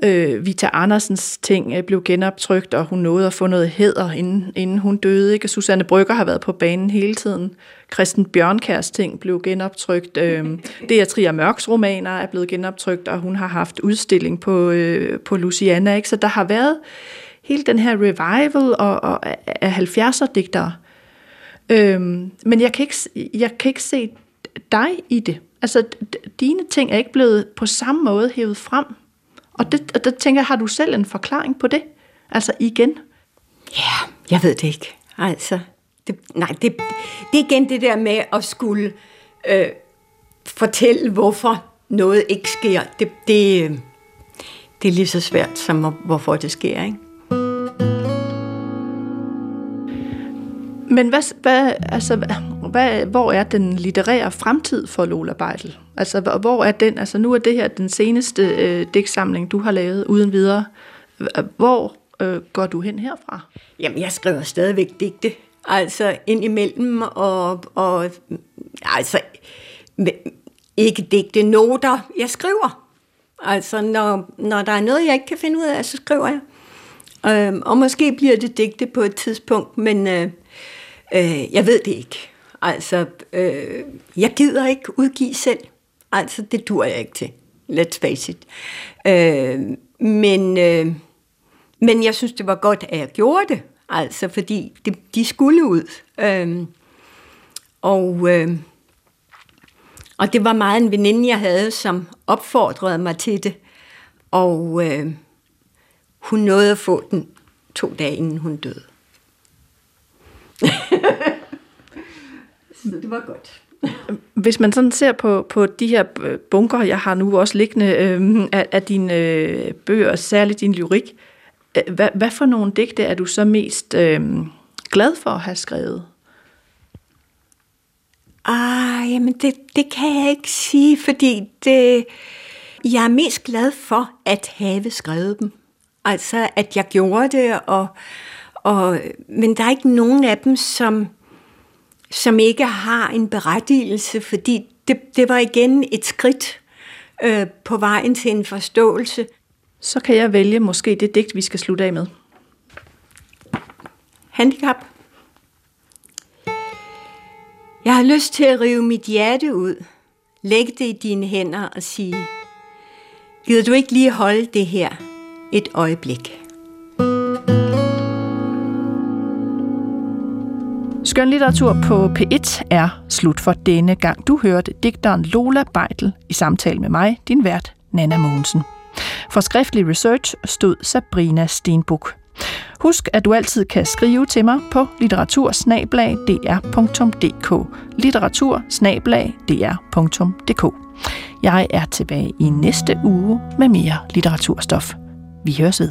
B: øh, Vita Andersens ting øh, blev genoptrykt, og hun nåede at få noget hæder, inden, inden hun døde. Ikke? Susanne Brygger har været på banen hele tiden. Christen Bjørnkærs ting blev genoptrykt. Øh, det er Tria Mørks romaner er blevet genoptrykt, og hun har haft udstilling på, øh, på Luciana. Ikke? Så der har været hele den her revival og, og af 70'er-digtere. Øhm, men jeg kan, ikke, jeg kan ikke se dig i det. Altså, dine ting er ikke blevet på samme måde hævet frem. Og det, og der tænker jeg, har du selv en forklaring på det? Altså igen?
C: Ja, jeg ved det ikke. Altså, det, nej, det, det er igen det der med at skulle øh, fortælle, hvorfor noget ikke sker. Det, det, øh, det er lige så svært som hvorfor det sker, ikke?
B: Men hvad, hvad, altså, hvad, hvor er den litterære fremtid for Lola Beidel? Altså, hvor er den? Altså, nu er det her den seneste øh, digtsamling, du har lavet uden videre. Hvor øh, går du hen herfra?
C: Jamen, jeg skriver stadigvæk digte. Altså indimellem, og, og altså ikke digte noter. Jeg skriver. Altså, når, når der er noget, jeg ikke kan finde ud af, så skriver jeg. Øh, og måske bliver det digte på et tidspunkt, men øh, øh, jeg ved det ikke. Altså, øh, jeg gider ikke udgive selv. Altså, det dur jeg ikke til. Let's face it. Øh, men, øh, men jeg synes, det var godt, at jeg gjorde det. Altså, fordi det, de skulle ud. Øh, og, øh, og det var meget en veninde, jeg havde, som opfordrede mig til det. Og øh, hun nåede at få den to dage, inden hun døde. Så det var godt.
B: Hvis man sådan ser på, på de her øh, bunker, jeg har nu også liggende øh, af, af dine øh, bøger, særligt din lyrik, øh, hvad, hvad for nogle digte er du så mest øh, glad for at have skrevet?
C: Ah, jamen det, det kan jeg ikke sige, fordi det, jeg er mest glad for at have skrevet dem. Altså, at jeg gjorde det, og, og, men der er ikke nogen af dem, som, som ikke har en berettigelse, fordi det, det var igen et skridt øh, på vejen til en forståelse.
B: Så kan jeg vælge måske det digt, vi skal slutte af med.
C: Handicap. Jeg har lyst til at rive mit hjerte ud, lægge det i dine hænder og sige, gider du ikke lige holde det her et øjeblik?
B: Skønlitteratur på P1 er slut for denne gang. Du hørte digteren Lola Beitel i samtale med mig, din vært Nana Mogensen. For skriftlig research stod Sabrina Stenbuk. Husk, at du altid kan skrive til mig på litteratursnablag.dr.dk litteratursnablag.dr.dk Jeg er tilbage i næste uge med mere litteraturstof. Vi høres ved.